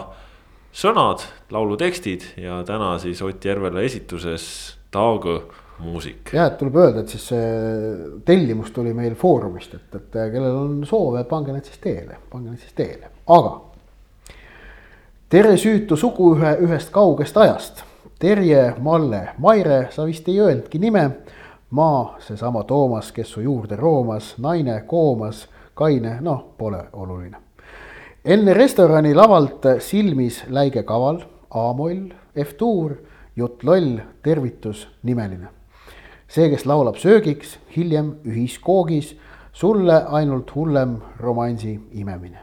sõnad, laulutekstid ja täna siis Ott Järvele esituses Taago muusik. jah, et tuleb öelda, et siis see tellimus tuli meil Foorumist, et, et kellel on soove, pange need siis teele, pange need siis teele, aga. tere süütu sugu ühe, ühest kaugest ajast Terje, Malle, Maire, sa vist ei öelnudki nime. Maa, seesama Toomas, kes su juurde roomas, naine koomas, kaine, noh, pole oluline. enne restorani lavalt silmis läige kaval, A-moll, F-tuur, jutt loll, tervitus nimeline. see, kes laulab söögiks, hiljem ühiskoogis, sulle ainult hullem romansi imemine.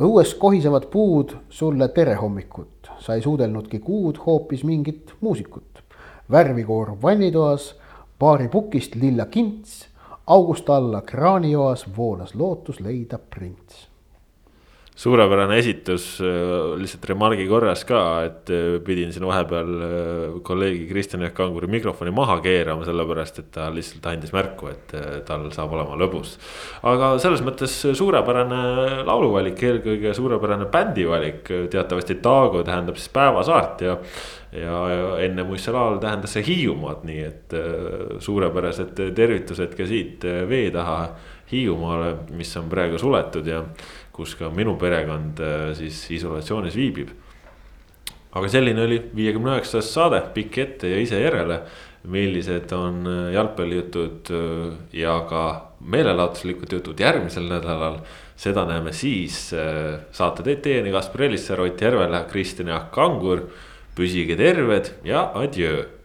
õues kohisevad puud sulle tere hommikut sa ei suudelnudki kuud hoopis mingit muusikut. värvikoor vannitoas, paari pukist lilla kints, august alla kraanijoas voolas lootus leida prints suurepärane esitus, äh, lihtsalt remargi korras ka, et äh, pidin siin vahepeal äh, kolleegi Kristjan Jaak Kanguri mikrofoni maha keerama, sellepärast et ta lihtsalt andis märku, et tal saab olema lõbus. aga selles mõttes suurepärane lauluvalik, eelkõige suurepärane bändivalik, teatavasti Taago tähendab siis päevasaart ja. Ja, ja enne Muistsalaal tähendas see Hiiumaad, nii et suurepärased tervitused ka siit vee taha Hiiumaale, mis on praegu suletud ja kus ka minu perekond äh, siis isolatsioonis viibib. aga selline oli viiekümne üheksas saade, pikk ette ja ise järele. millised on äh, jalgpallijutud äh, ja ka meelelahutuslikud jutud järgmisel nädalal. seda näeme siis, saate teid teieni Kaspar Elisser, Ott Järvela, Kristjan Jaak Kangur. Püsige terved ja adjöö